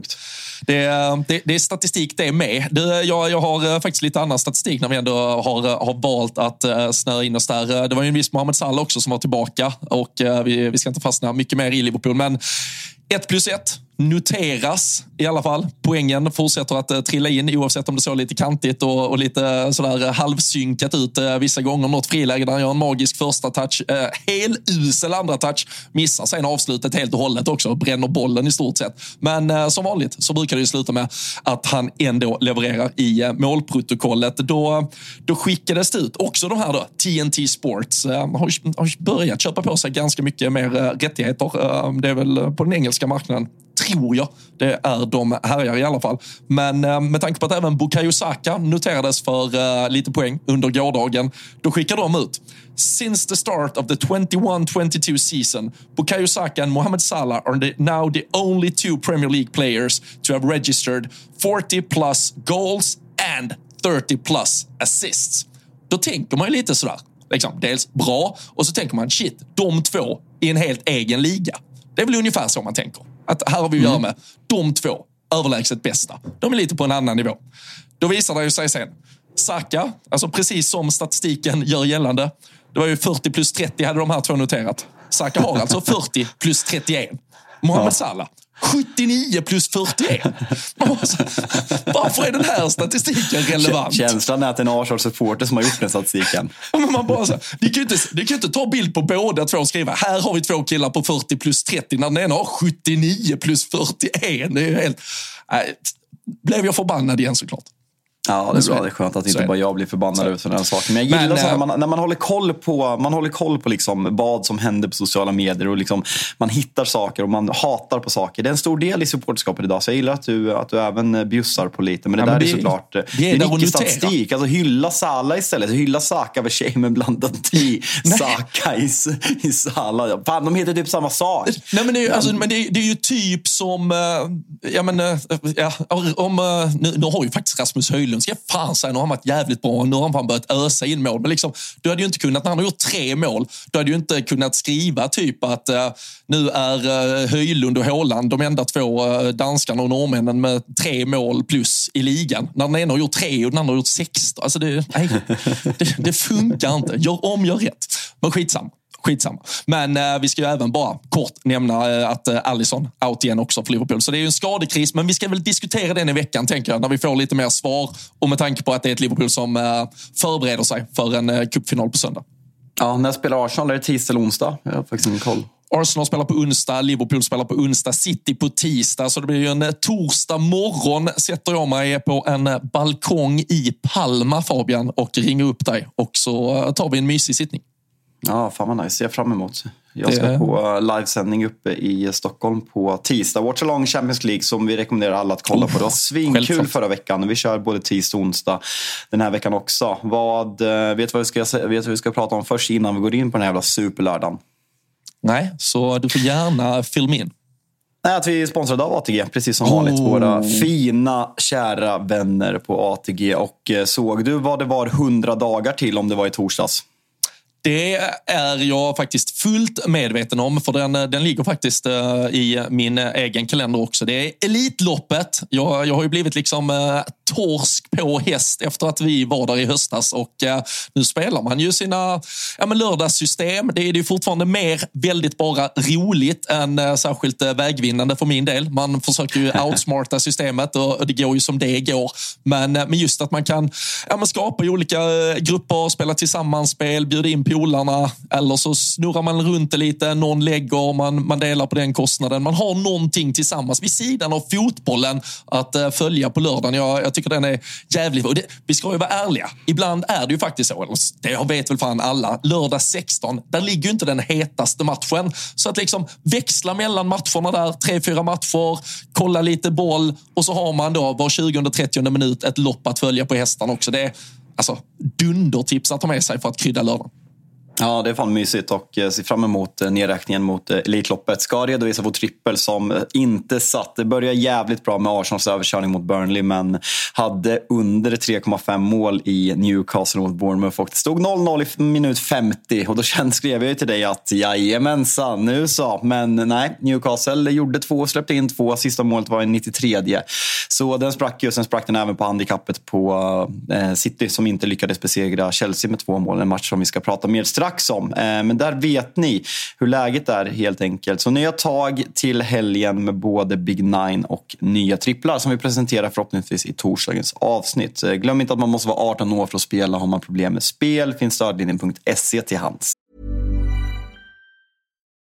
Det, det, det, är statistik det med. Det, jag, jag har eh, faktiskt lite annan statistik när vi ändå har, eh, har valt att uh, snöa in oss där. Det var ju en viss Mohamed Salah också som var tillbaka och uh, vi, vi ska inte fastna mycket mer i Liverpool. Men 1 plus 1 noteras i alla fall. Poängen fortsätter att uh, trilla in oavsett om det såg lite kantigt och, och lite eh, sådär uh, halvsynkat ut uh, vissa gånger. Något friläge där han gör en magisk första touch. Uh, usel andra touch. Missar sen avslutet helt och hållet också. Bränner bollen i stort sett. Men som vanligt så brukar det ju sluta med att han ändå levererar i målprotokollet. Då, då skickades det ut också de här då, TNT Sports. har, har börjat köpa på sig ganska mycket mer rättigheter. det är väl på den engelska marknaden tror jag det är de härjar i alla fall. Men eh, med tanke på att även Bukayo Saka noterades för eh, lite poäng under gårdagen, då skickar de ut. Since the start of the 21-22 season, Bukayo Saka and Mohamed Salah are the, now the only two Premier League players to have registered 40 plus goals and 30 plus assists. Då tänker man ju lite sådär, liksom, dels bra och så tänker man shit, de två i en helt egen liga. Det är väl ungefär så man tänker. Att här har vi att göra mm. med de två överlägset bästa. De är lite på en annan nivå. Då visar det sig sen. Saka, alltså precis som statistiken gör gällande. Det var ju 40 plus 30 hade de här två noterat. Saka har alltså 40 plus 31. Mohamed Salah 79 plus 41. Varför är den här statistiken relevant? Känslan är att en Arsenal-supporter som har gjort den statistiken. Men man bara så, det kan ju inte, det kan inte ta bild på båda två och skriva här har vi två killar på 40 plus 30 när den ena har 79 plus 41. Det är helt... Äh, blev jag förbannad igen såklart. Ja, det är bra. Det är skönt att inte bara jag blir förbannad över sådana saker. Men jag gillar men, så här, äh, man, när man håller koll på, man håller koll på liksom vad som händer på sociala medier och liksom, man hittar saker och man hatar på saker. Det är en stor del i supporterskapet idag. Så jag gillar att du, att du även bjussar på lite. Men det ja, där men det, är såklart det är, det är mycket statistik. Alltså, hylla Sala istället. Hylla Saka över tjej med blandat i Saka i, i Sala. Fan, de heter typ samma sak. Nej, men det, är, alltså, men det, är, det är ju typ som... Eh, ja, men, eh, ja, om, eh, nu, nu har ju faktiskt Rasmus Höjlund Höjlund ska fan säga, nu har han varit jävligt bra nu har han fan börjat ösa in mål. Men liksom, du hade ju inte kunnat, när han har gjort tre mål, du hade ju inte kunnat skriva typ att uh, nu är uh, Höjlund och Håland de enda två uh, danskarna och norrmännen med tre mål plus i ligan. När den ena har gjort tre och den andra har gjort 16. Alltså det, nej, det, det funkar inte. Gör om, gör rätt. Men skitsam. Skitsamma. Men eh, vi ska ju även bara kort nämna eh, att eh, Allison out igen också för Liverpool. Så det är ju en skadekris, men vi ska väl diskutera den i veckan, tänker jag, när vi får lite mer svar. Och med tanke på att det är ett Liverpool som eh, förbereder sig för en eh, cupfinal på söndag. Ja, när spelar Arsenal? Är det tisdag eller onsdag? Jag har faktiskt ingen koll. Arsenal spelar på onsdag, Liverpool spelar på onsdag, City på tisdag. Så det blir ju en eh, torsdag morgon sätter jag mig på en eh, balkong i Palma, Fabian, och ringer upp dig. Och så tar vi en mysig sittning. Ja, fan vad nice. Ser jag fram emot. Jag ska det... på livesändning uppe i Stockholm på tisdag. Watch Along Champions League som vi rekommenderar alla att kolla oh, på. Det var svinkul förra veckan. Vi kör både tisdag och onsdag den här veckan också. Vad, eh, vet du vad, vi ska, vet vad vi ska prata om först innan vi går in på den här jävla superlördagen? Nej, så du får gärna filma in. Nej, att vi är sponsrade av ATG, precis som vanligt. Oh. Våra fina, kära vänner på ATG. Och eh, såg du vad det var 100 dagar till om det var i torsdags? Det är jag faktiskt fullt medveten om, för den, den ligger faktiskt uh, i min egen kalender också. Det är Elitloppet. Jag, jag har ju blivit liksom uh, torsk på häst efter att vi var där i höstas och uh, nu spelar man ju sina ja, men lördagssystem. Det är ju fortfarande mer väldigt bara roligt än särskilt vägvinnande för min del. Man försöker ju outsmarta systemet och, det går ju som det går. Men, men just att man kan ja, men skapa olika grupper, spela tillsammans spel, bjuda in stolarna eller så snurrar man runt det lite, någon lägger, man, man delar på den kostnaden. Man har någonting tillsammans vid sidan av fotbollen att uh, följa på lördagen. Jag, jag tycker den är jävligt... Och det, vi ska ju vara ärliga. Ibland är det ju faktiskt så, eller det vet väl fan alla, lördag 16, där ligger ju inte den hetaste matchen. Så att liksom växla mellan matcherna där, tre, fyra matcher, kolla lite boll och så har man då var 20-30 minut ett lopp att följa på hästarna också. Det är alltså dundertips att ta med sig för att krydda lördagen. Ja, det är fan mysigt och eh, ser fram emot eh, nedräkningen mot eh, Elitloppet. Ska redovisa vår trippel som inte satt. Det började jävligt bra med Arsenals överkörning mot Burnley men hade under 3,5 mål i Newcastle mot Bournemouth och det stod 0-0 i minut 50 och då kände, skrev jag till dig att jajamensan, nu så. Men nej, Newcastle gjorde två och släppte in två. Sista målet var i 93. Så den sprack ju. och Sen sprack den även på handikappet på City som inte lyckades besegra Chelsea med två mål. En match som vi ska prata mer strax dags om. Eh, men där vet ni hur läget är helt enkelt. Så nya tag till helgen med både Big Nine och nya tripplar som vi presenterar förhoppningsvis i torsdagens avsnitt. Eh, glöm inte att man måste vara 18 år för att spela. Har man problem med spel finns stödlinjen.se till hands.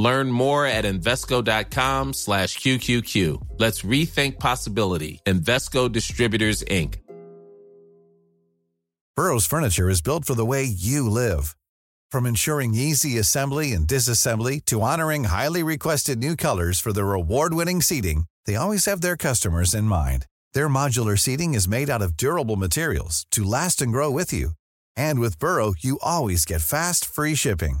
Learn more at Invesco.com slash QQQ. Let's rethink possibility. Investco Distributors, Inc. Burrow's furniture is built for the way you live. From ensuring easy assembly and disassembly to honoring highly requested new colors for their award-winning seating, they always have their customers in mind. Their modular seating is made out of durable materials to last and grow with you. And with Burrow, you always get fast, free shipping.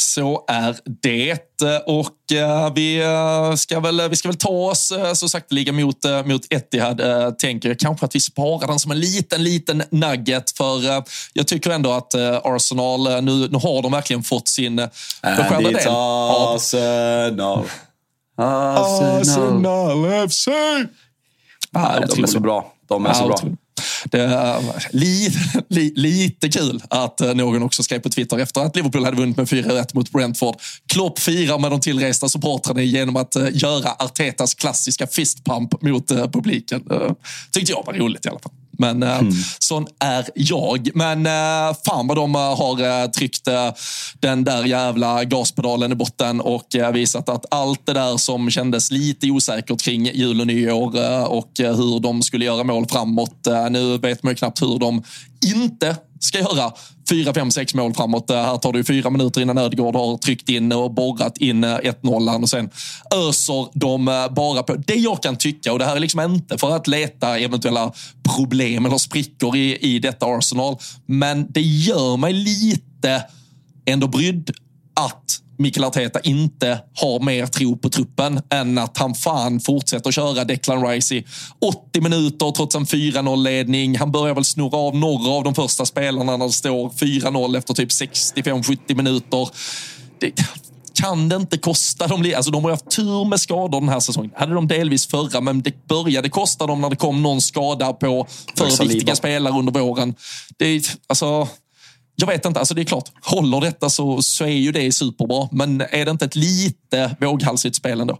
Så är det. Och uh, vi, uh, ska väl, vi ska väl ta oss så sakteliga mot, uh, mot Etihad, tänker jag. Kanske att vi sparar den som en liten, liten nugget. För jag tycker ändå att Arsenal, nu, nu har de verkligen fått sin beskärda del. Arsenal. Arsenal FC! Ah, de är så bra. De är så bra. Det är lite, li, lite kul att eh, någon också skrev på Twitter efter att Liverpool hade vunnit med 4-1 mot Brentford. Klopp firar med de tillresta supportrarna genom att eh, göra Artetas klassiska fistpump mot eh, publiken. Tyckte jag var roligt i alla fall. Men mm. sån är jag. Men fan vad de har tryckt den där jävla gaspedalen i botten och visat att allt det där som kändes lite osäkert kring jul och nyår och hur de skulle göra mål framåt. Nu vet man ju knappt hur de inte ska göra fyra, fem, sex mål framåt. Eh, här tar det ju fyra minuter innan Ödegård har tryckt in och borrat in eh, 1-0 och sen öser de eh, bara på. Det jag kan tycka, och det här är liksom inte för att leta eventuella problem eller sprickor i, i detta Arsenal, men det gör mig lite ändå brydd att Mikael Arteta inte har mer tro på truppen än att han fan fortsätter köra Declan Rice i 80 minuter trots en 4-0-ledning. Han börjar väl snurra av några av de första spelarna när det står 4-0 efter typ 65-70 minuter. Det, kan det inte kosta dem? Alltså de har haft tur med skador den här säsongen. hade de delvis förra, men det började kosta dem när det kom någon skada på för viktiga spelare under våren. Det, alltså, jag vet inte, alltså det är klart, håller detta så, så är ju det superbra. Men är det inte ett lite våghalsigt spel ändå?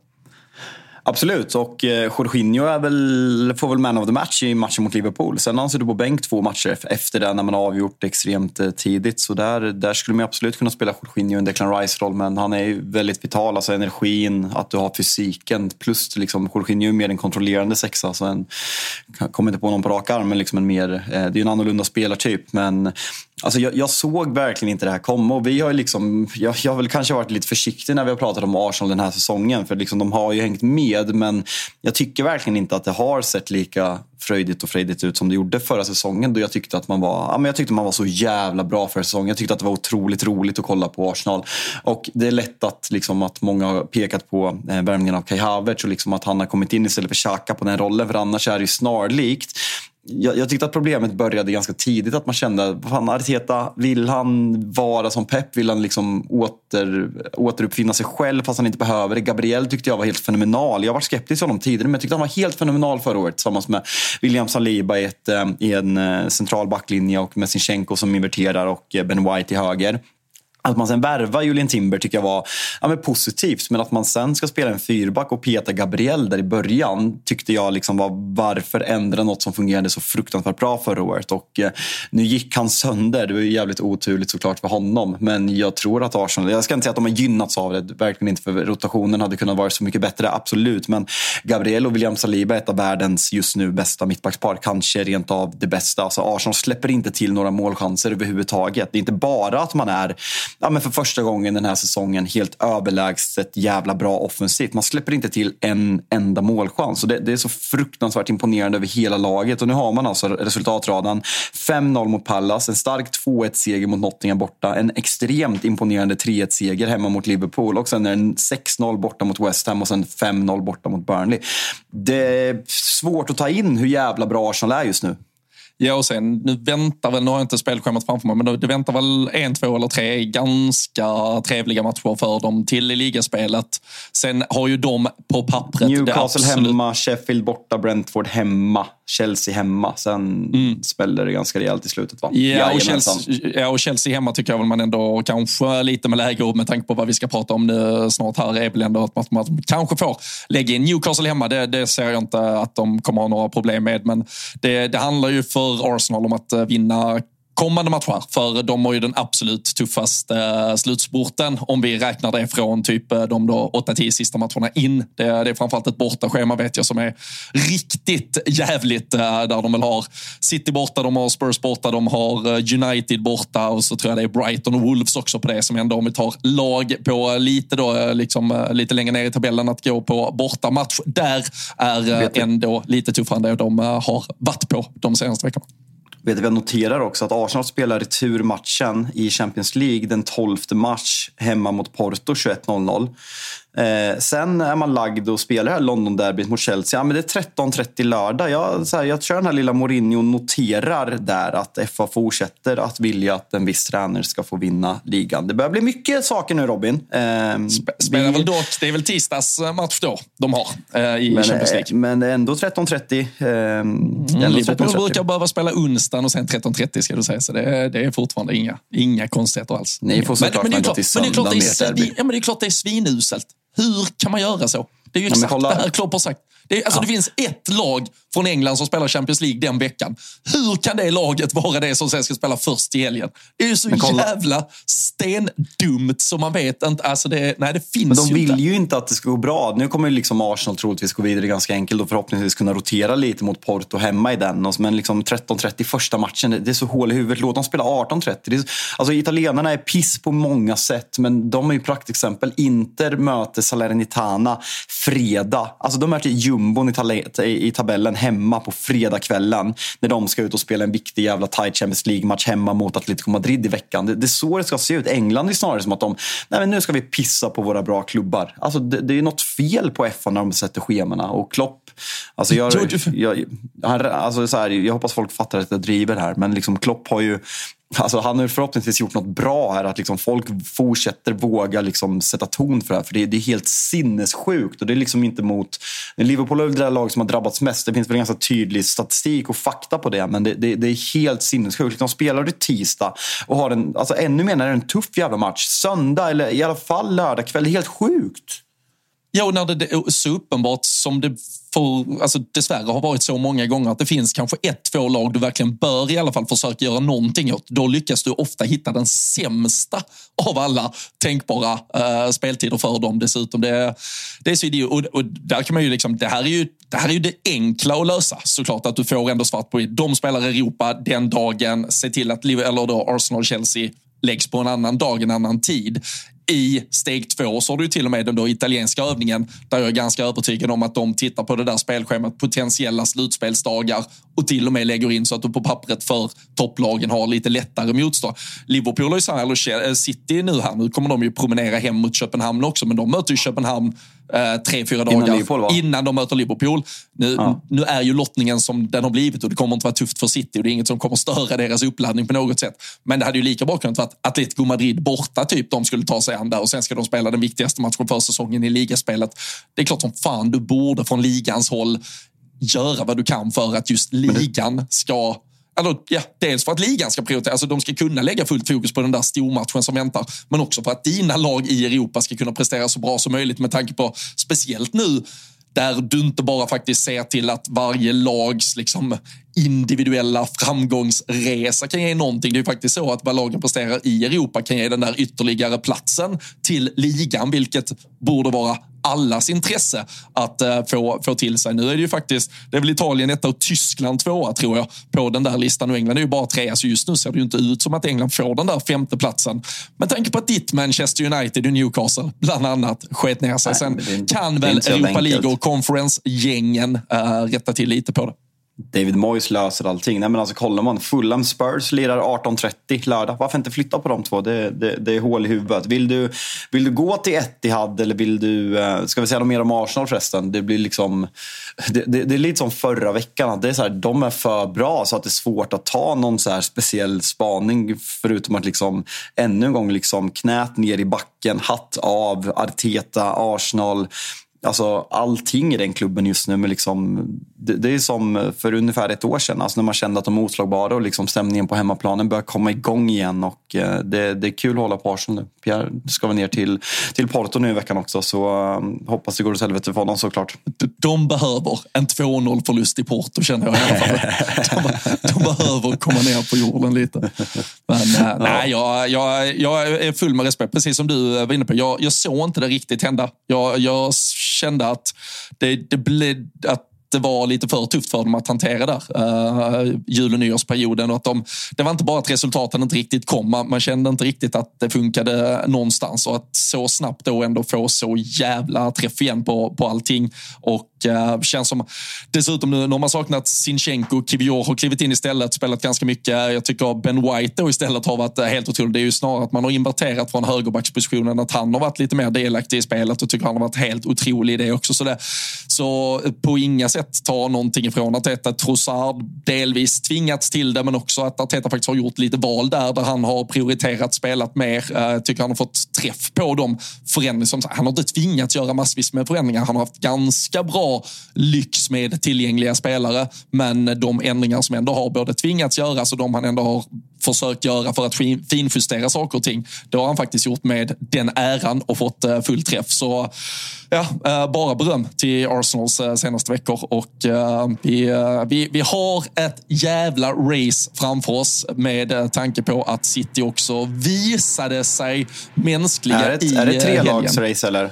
Absolut, och eh, Jorginho är väl, får väl man of the match i matchen mot Liverpool. Sen har han suttit på bänk två matcher efter det när man har avgjort extremt eh, tidigt. Så där, där skulle man absolut kunna spela Jorginho i en Declan Rice-roll. Men han är ju väldigt vital, alltså energin, att du har fysiken. Plus liksom, Jorginho är mer en kontrollerande sexa. Så en, kommer inte på någon på rak arm, men liksom en mer, eh, det är en annorlunda spelartyp. Men Alltså jag, jag, såg verkligen inte det här komma. Och vi har liksom, jag, jag har väl kanske varit lite försiktig när vi har pratat om Arsenal den här säsongen. För liksom de har ju hängt med. Men jag tycker verkligen inte att det har sett lika fröjdigt och frejdigt ut som det gjorde förra säsongen. Då jag tyckte att man var, ja, men jag tyckte man var så jävla bra förra säsongen. Jag tyckte att det var otroligt roligt att kolla på Arsenal. Och det är lätt att, liksom, att många har pekat på eh, värvningen av Kai Havertz och liksom att han har kommit in istället för Xhaka på den rollen. För annars är det ju snarlikt jag, jag, tyckte att problemet började ganska tidigt. Att man kände, fan Arteta, vill han vara som Pep? Vill han liksom åter, återuppfinna sig själv fast han inte behöver det? Gabriel tyckte jag var helt fenomenal. Jag var skeptisk till honom tidigare men jag tyckte han var helt fenomenal förra året tillsammans med William Saliba i, ett, eh, i en eh, central backlinje och med Sinchenko som inverterar och eh, Ben White i höger. Att man sen värvar Julian Timber tycker jag var ja, men positivt. Men att man sen ska spela en fyrback och peta Gabriel där i början tyckte jag liksom var varför ändra något som fungerade så fruktansvärt bra förra året. Och eh, nu gick han sönder. Det var ju jävligt oturligt såklart för honom. Men jag tror att Arsenal, jag ska inte säga att de har gynnats av det. Verkligen inte för rotationen hade kunnat vara så mycket bättre, absolut. Men Gabriel och William Saliba är ett av världens just nu bästa mittbackspar. Kanske rent av det bästa. Alltså Arsenal släpper inte till några målchanser överhuvudtaget. Det är inte bara att man är ja, men för första gången den här säsongen helt överlägset jävla bra offensivt. Man släpper inte till en enda målchans. Och det, det är så fruktansvärt imponerande över hela laget. Och nu har man alltså resultatradan. 5-0 mot Pallas, en stark 2-1-seger mot Nottingham borta, en extremt imponerande 3-1-seger hemma mot Liverpool och sen är det 6-0 borta mot West Ham och sen 5-0 borta mot Burnley. Det är svårt att ta in hur jävla bra Arsenal är just nu. Ja, och sen nu väntar väl, nu har jag inte spelschemat framför mig, men det väntar väl en, två eller tre ganska trevliga matcher för dem till i ligaspelet. Sen har ju de på pappret... Newcastle absolut... hemma, Sheffield borta, Brentford hemma. Chelsea hemma. Sen mm. smäller det ganska rejält i slutet. Va? Ja, och Chelsea, ja, och Chelsea hemma tycker jag väl man ändå kanske lite med läge med tanke på vad vi ska prata om nu snart här är väl ändå att man, kanske får lägga in Newcastle hemma. Det, det, ser jag inte att de kommer ha några problem med. Men det, det handlar ju för Arsenal om att eh, vinna kommande matcher. För de har ju den absolut tuffaste eh, slutspurten om vi räknar det från typ eh, de 8-10 sista matcherna in. Det, det är framförallt ett bortaschema vet jag som är riktigt jävligt eh, där de väl har City borta, de har Spurs borta, de har United borta och så tror jag det är Brighton och Wolves också på det som ändå om vi tar lag på lite då liksom lite längre ner i tabellen att gå på bortamatch. Där är ändå lite tuffare än det de har varit på de senaste veckorna. Vet jag noterar också att Arsenal spelar returmatchen i Champions League den 12 mars hemma mot Porto 21.00. Eh, sen är man lagd och spelar här London-derbyt mot Chelsea. Ja, men det är 13.30 lördag. Jag, så här, jag kör den här lilla Mourinho noterar där att FA fortsätter att vilja att en viss tränare ska få vinna ligan. Det börjar bli mycket saker nu Robin. Eh, spelar vi... väl dock, det är väl tisdags match då de har eh, i men, Champions League. Men ändå 13.30. Eh, mm, Liverpool brukar behöva spela onsdagen och sen 13.30 ska du säga. Så det, det är fortfarande inga, inga konstigheter alls. Ni får såklart men det är klart det är, ja, men det är klart det är svinuselt. Hur kan man göra så? Det är ju exakt det här Klopp har sagt. Det, alltså, ja. det finns ett lag från England som spelar Champions League den veckan. Hur kan det laget vara det som sen ska spela först i helgen? Det är ju så jävla stendumt så man vet inte. Alltså det, nej, det finns Men de ju vill inte. ju inte att det ska gå bra. Nu kommer liksom Arsenal troligtvis gå vidare ganska enkelt och förhoppningsvis kunna rotera lite mot Porto hemma i den. Men liksom 13.30 första matchen, det är så hål i huvudet. Låt dem spela 18.30. Alltså italienarna är piss på många sätt, men de är ju praktexempel. Inter möter Salernitana fredag. Alltså de är till jumbon i, i tabellen hemma på fredagskvällen när de ska ut och spela en viktig jävla tight Champions League-match hemma mot Atletico Madrid i veckan. Det, det är så det ska se ut. England är snarare som att de, nej men nu ska vi pissa på våra bra klubbar. Alltså det, det är något fel på FA när de sätter schemana och Klopp Alltså jag, jag, jag, alltså så här, jag hoppas folk fattar att jag driver här, men liksom Klopp har ju Alltså han har förhoppningsvis gjort något bra här, att liksom folk fortsätter våga liksom sätta ton för det här. För det, det är helt sinnessjukt och det är liksom inte mot... Liverpool är väl det lag som har drabbats mest. Det finns väl ganska tydlig statistik och fakta på det, men det, det, det är helt sinnessjukt. De spelar det tisdag och har en, alltså ännu mer när det är en tuff jävla match. Söndag eller i alla fall lördag kväll. Det är helt sjukt. Ja, och när det är så uppenbart som det för, alltså, dessvärre har varit så många gånger att det finns kanske ett, två lag du verkligen bör i alla fall försöka göra någonting åt. Då lyckas du ofta hitta den sämsta av alla tänkbara eh, speltider för dem dessutom. Det, det är så idiot. Och, och, där kan man ju liksom, det här är ju det här är ju det enkla att lösa såklart, att du får ändå svart på De spelar Europa den dagen, se till att eller då Arsenal-Chelsea läggs på en annan dag, en annan tid i steg två så har du till och med den då italienska övningen där jag är ganska övertygad om att de tittar på det där spelschemat, potentiella slutspelsdagar och till och med lägger in så att du på pappret för topplagen har lite lättare motstånd. Liverpool har eller eh, City nu här, nu kommer de ju promenera hem mot Köpenhamn också, men de möter ju Köpenhamn eh, tre, fyra dagar innan, innan de möter Liverpool. Nu, ja. nu är ju lottningen som den har blivit och det kommer inte vara tufft för City och det är inget som kommer störa deras uppladdning på något sätt. Men det hade ju lika bra kunnat vara Atletico Madrid borta, typ de skulle ta sig an där och sen ska de spela den viktigaste matchen för säsongen i ligaspelet. Det är klart som fan du borde från ligans håll göra vad du kan för att just ligan ska Alltså, ja, dels för att ligan ska prioritera, alltså de ska kunna lägga fullt fokus på den där stormatchen som väntar, men också för att dina lag i Europa ska kunna prestera så bra som möjligt med tanke på, speciellt nu, där du inte bara faktiskt ser till att varje lags liksom, individuella framgångsresa kan ge någonting. Det är faktiskt så att vad lagen presterar i Europa kan ge den där ytterligare platsen till ligan, vilket borde vara allas intresse att uh, få, få till sig. Nu är det ju faktiskt, det är väl Italien etta och Tyskland tvåa tror jag på den där listan och England är ju bara trea. Så just nu ser det ju inte ut som att England får den där femte platsen. Med tanke på att ditt Manchester United och Newcastle bland annat sket ner sig. Sen kan väl Europa League och Conference-gängen uh, rätta till lite på det. David Moyes löser allting. Nej, men alltså, kollar man, Fulham Spurs lirar 18.30 lördag. Varför inte flytta på de två? Det, det, det, är hål i huvudet. Vill du, vill du gå till Etihad eller vill du... Eh, ska vi säga något mer om Arsenal förresten? Det, blir liksom, det, det, det är lite som förra veckan. det är så här, de är för bra så att det är svårt att ta någon så här speciell spaning. Förutom att liksom, ännu en gång liksom knät ner i backen, hatt av, Arteta, Arsenal. Alltså allting i den klubben just nu. Men liksom, det, det, är som för ungefär ett år sedan. Alltså när man kände att de är oslagbara och liksom stämningen på hemmaplanen börjar komma igång igen. Och eh, det, det är kul att hålla på Arsenal nu. Pierre ska väl ner till, till Porto nu i veckan också. Så um, hoppas det går åt helvete för honom såklart. De behöver en 2-0 förlust i Porto känner jag i alla fall. De, de behöver komma ner på jorden lite. Men ja. nej, jag, jag, jag är full med respekt. Precis som du var inne på. Jag, jag såg inte det riktigt hända. Jag, jag kände att det, det blev, att det var lite för tufft för dem att hantera där. Uh, jul och nyårsperioden. Och att de, det var inte bara att resultaten inte riktigt kom. Man, man, kände inte riktigt att det funkade någonstans. Och att så snabbt då ändå få så jävla träff igen på, på allting. Och uh, känns som, dessutom nu när man saknat Sinchenko, Kivior har klivit in istället, spelat ganska mycket. Jag tycker Ben White då istället har varit eh, helt otroligt. Det är ju snarare att man har inverterat från högerbackspositionen, att han har varit lite mer delaktig i spelet och tycker han har varit helt otrolig i det också. Så, det, så eh, på inga sätt ta någonting ifrån Arteta. Trossard delvis tvingats till det, men också att Arteta faktiskt har gjort lite val där, där han har prioriterat spelat mer. Eh, jag tycker han har fått träff på de förändringar. Han har inte tvingats göra massvis med förändringar. Han har haft ganska bra lyx med tillgängliga spelare, men de ändringar som ändå har både tvingats göras och de han ändå har försökt göra för att finjustera saker och ting. Det har han faktiskt gjort med den äran och fått eh, full träff. Så ja, eh, bara beröm till Arsenals senaste veckor och vi, vi, vi har ett jävla race framför oss med tanke på att City också visade sig mänskliga är det, i Är det tre lags race eller?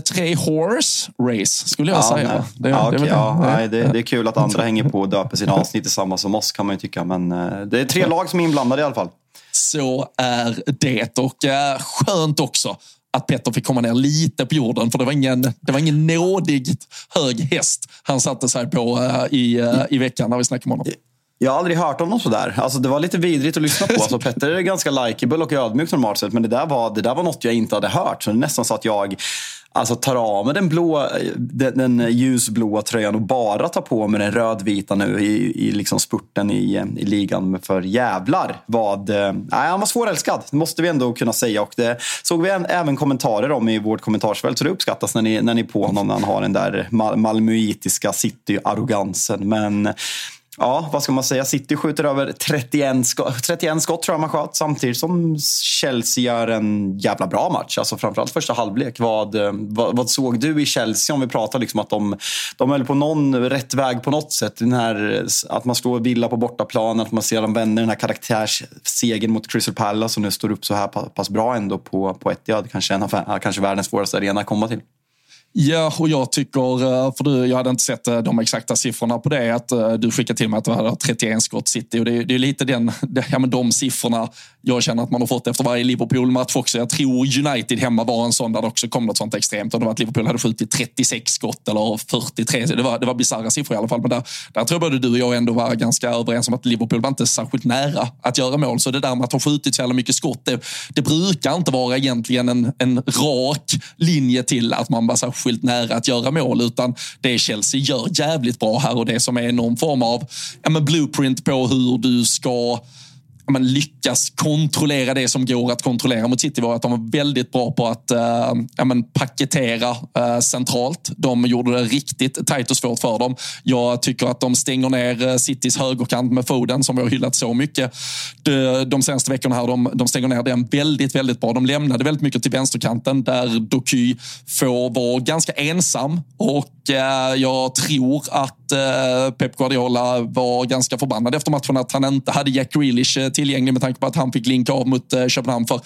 Tre horse race skulle jag ja, säga. Det, ja, okay, det, ja, nej, det, det, är kul att andra hänger på och döper sina avsnitt i samma som oss kan man ju tycka. Men eh, det är tre lag som är inblandade i alla fall. Så är det och äh, skönt också att Petter fick komma ner lite på jorden. För det var ingen, det var ingen nådigt hög häst han satte sig på i, i veckan när vi snackade med honom. Jag har aldrig hört om något sådär. Alltså, det var lite vidrigt att lyssna på. Alltså, Petter är ganska likeable och ödmjuk normalt sett. Men det där, var, det där var något jag inte hade hört. Så det är nästan så att jag alltså, tar av mig den, blå, den, den ljusblåa tröjan och bara tar på mig den rödvita nu i, i liksom spurten i, i ligan. För jävlar vad... Eh, nej, han var svårälskad. Det måste vi ändå kunna säga. Och det såg vi även kommentarer om i vårt kommentarsfält. Så det uppskattas när ni, när ni är på honom när han har den där malmöitiska city-arrogansen. Men Ja, vad ska man säga? City skjuter över 31 skott, 31 skott tror jag man sköt samtidigt som Chelsea gör en jävla bra match. Alltså framförallt första halvlek. Vad, eh, vad, vad såg du i Chelsea om vi pratar liksom att de, de höll på någon rätt väg på något sätt? Den här, eh, att man slår Villa på bortaplan, att man ser dem vända den här karaktärssegern mot Crystal Palace och nu står upp så här pass bra ändå på, på Etihad. Kanske, en av, kanske världens svåraste arena att komma till. Ja, och jag tycker, eh, för du, jag hade inte sett eh, de exakta siffrorna på det, att eh, du skickade till mig att det var 31 skott City. Och det, är, det är lite den, ja, men de siffrorna jag känner att man har fått efter varje Liverpool-match också. Jag tror United hemma var en sån där det också kom något sånt extremt. Och det var att Liverpool hade skjutit 36 skott eller 43. Det var, det var bisarra siffror i alla fall. Men där, där tror jag både du och jag ändå var ganska överens om att Liverpool var inte särskilt nära att göra mål. Så det där med att ha skjutit så jävla mycket skott, det, det brukar inte vara egentligen en, en rak linje till att man bara särskilt nära att göra mål. Utan det Chelsea gör jävligt bra här och det som är någon form av ja, men blueprint på hur du ska man lyckas kontrollera det som går att kontrollera mot City var att de var väldigt bra på att eh, ja, men paketera eh, centralt. De gjorde det riktigt tajt och svårt för dem. Jag tycker att de stänger ner eh, Citys högerkant med Foden som vi har hyllat så mycket de, de senaste veckorna. här. De, de stänger ner den väldigt, väldigt bra. De lämnade väldigt mycket till vänsterkanten där Doky får vara ganska ensam och eh, jag tror att Eh, Pep Guardiola var ganska förbannad efter matchen att han inte hade Jack Grealish eh, tillgänglig med tanke på att han fick linka av mot eh, Köpenhamn. För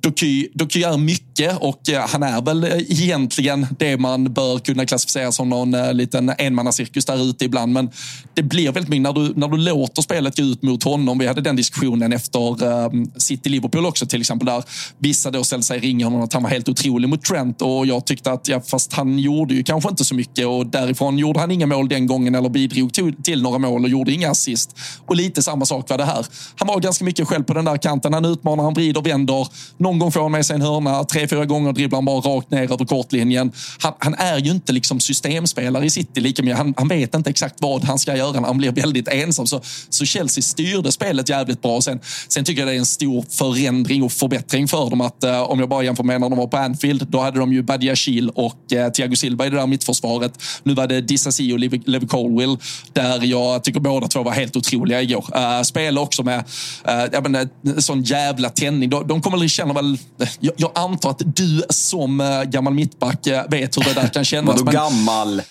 Doky, Doky är mycket och han är väl egentligen det man bör kunna klassificera som någon liten enmannacirkus där ute ibland. Men det blir väldigt mycket när du, när du låter spelet gå ut mot honom. Vi hade den diskussionen efter City-Liverpool också till exempel där vissa då ställde sig ringa honom att han var helt otrolig mot Trent och jag tyckte att ja, fast han gjorde ju kanske inte så mycket och därifrån gjorde han inga mål den gången eller bidrog till, till några mål och gjorde inga assist. Och lite samma sak var det här. Han var ganska mycket själv på den där kanten. Han utmanar, han vrider, vänder. Någon gång får han med sig en hörna. Tre, fyra gånger dribblar han bara rakt ner över kortlinjen. Han, han är ju inte liksom systemspelare i City lika mycket. Han, han, vet inte exakt vad han ska göra. Han blir väldigt ensam. Så, så Chelsea styrde spelet jävligt bra. Sen, sen tycker jag det är en stor förändring och förbättring för dem. att eh, Om jag bara jämför med när de var på Anfield, då hade de ju Badiashil och eh, Thiago Silva i det där mittförsvaret. Nu var det Dissasi och Levi Colwill, där jag tycker båda två var helt otroliga igår. Uh, spelade också med uh, jag menar, sån jävla tändning. De, de kommer väl känna väl... Jag, jag, antar att du som uh, gammal mittback vet hur det där kan kännas. Vadå gammal?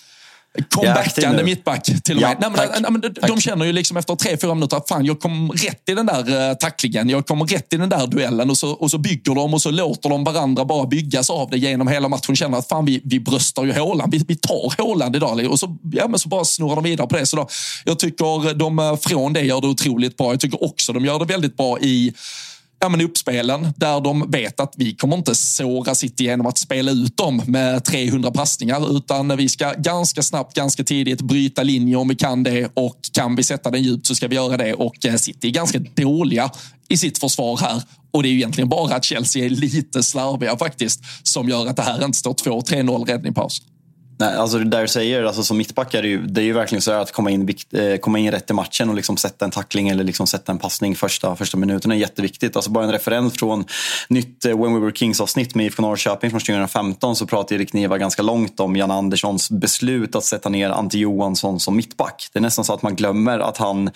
Comebackande mittback till och med. Ja, nej, men, men, de, de känner ju liksom efter tre, fyra minuter att fan, jag kom rätt i den där uh, tacklingen. Jag kommer rätt i den där duellen. Och så, och så bygger de och så låter de varandra bara byggas av det genom hela matchen. Känner att fan, vi, vi bröstar ju Håland. Vi, vi tar Håland idag. Och så, ja, men så bara snurrar de vidare på det. Så då, jag tycker de eh, från det gör det otroligt bra. Jag tycker också de gör det väldigt bra i ja, men uppspelen där de vet att vi kommer inte såra City genom att spela ut dem med 300 passningar utan vi ska ganska snabbt, ganska tidigt bryta linjer om vi kan det. Och kan vi sätta den djupt så ska vi göra det. Och eh, City är ganska dåliga i sitt försvar här. Och det är ju egentligen bara att Chelsea är lite slarviga faktiskt som gör att det här inte står 2-3-0 räddning paus. Nej, alltså det där du säger, alltså som mittback är det ju, det är ju verkligen så att komma in, eh, komma in rätt i matchen och liksom sätta en tackling eller liksom sätta en passning första, första minuten är jätteviktigt. Alltså bara en referens från nytt eh, When We Were Kings-avsnitt med IFK Norrköping från 2015 så pratade Erik Niva ganska långt om Jan Anderssons beslut att sätta ner Ante Johansson som mittback. Det är nästan så att man glömmer att han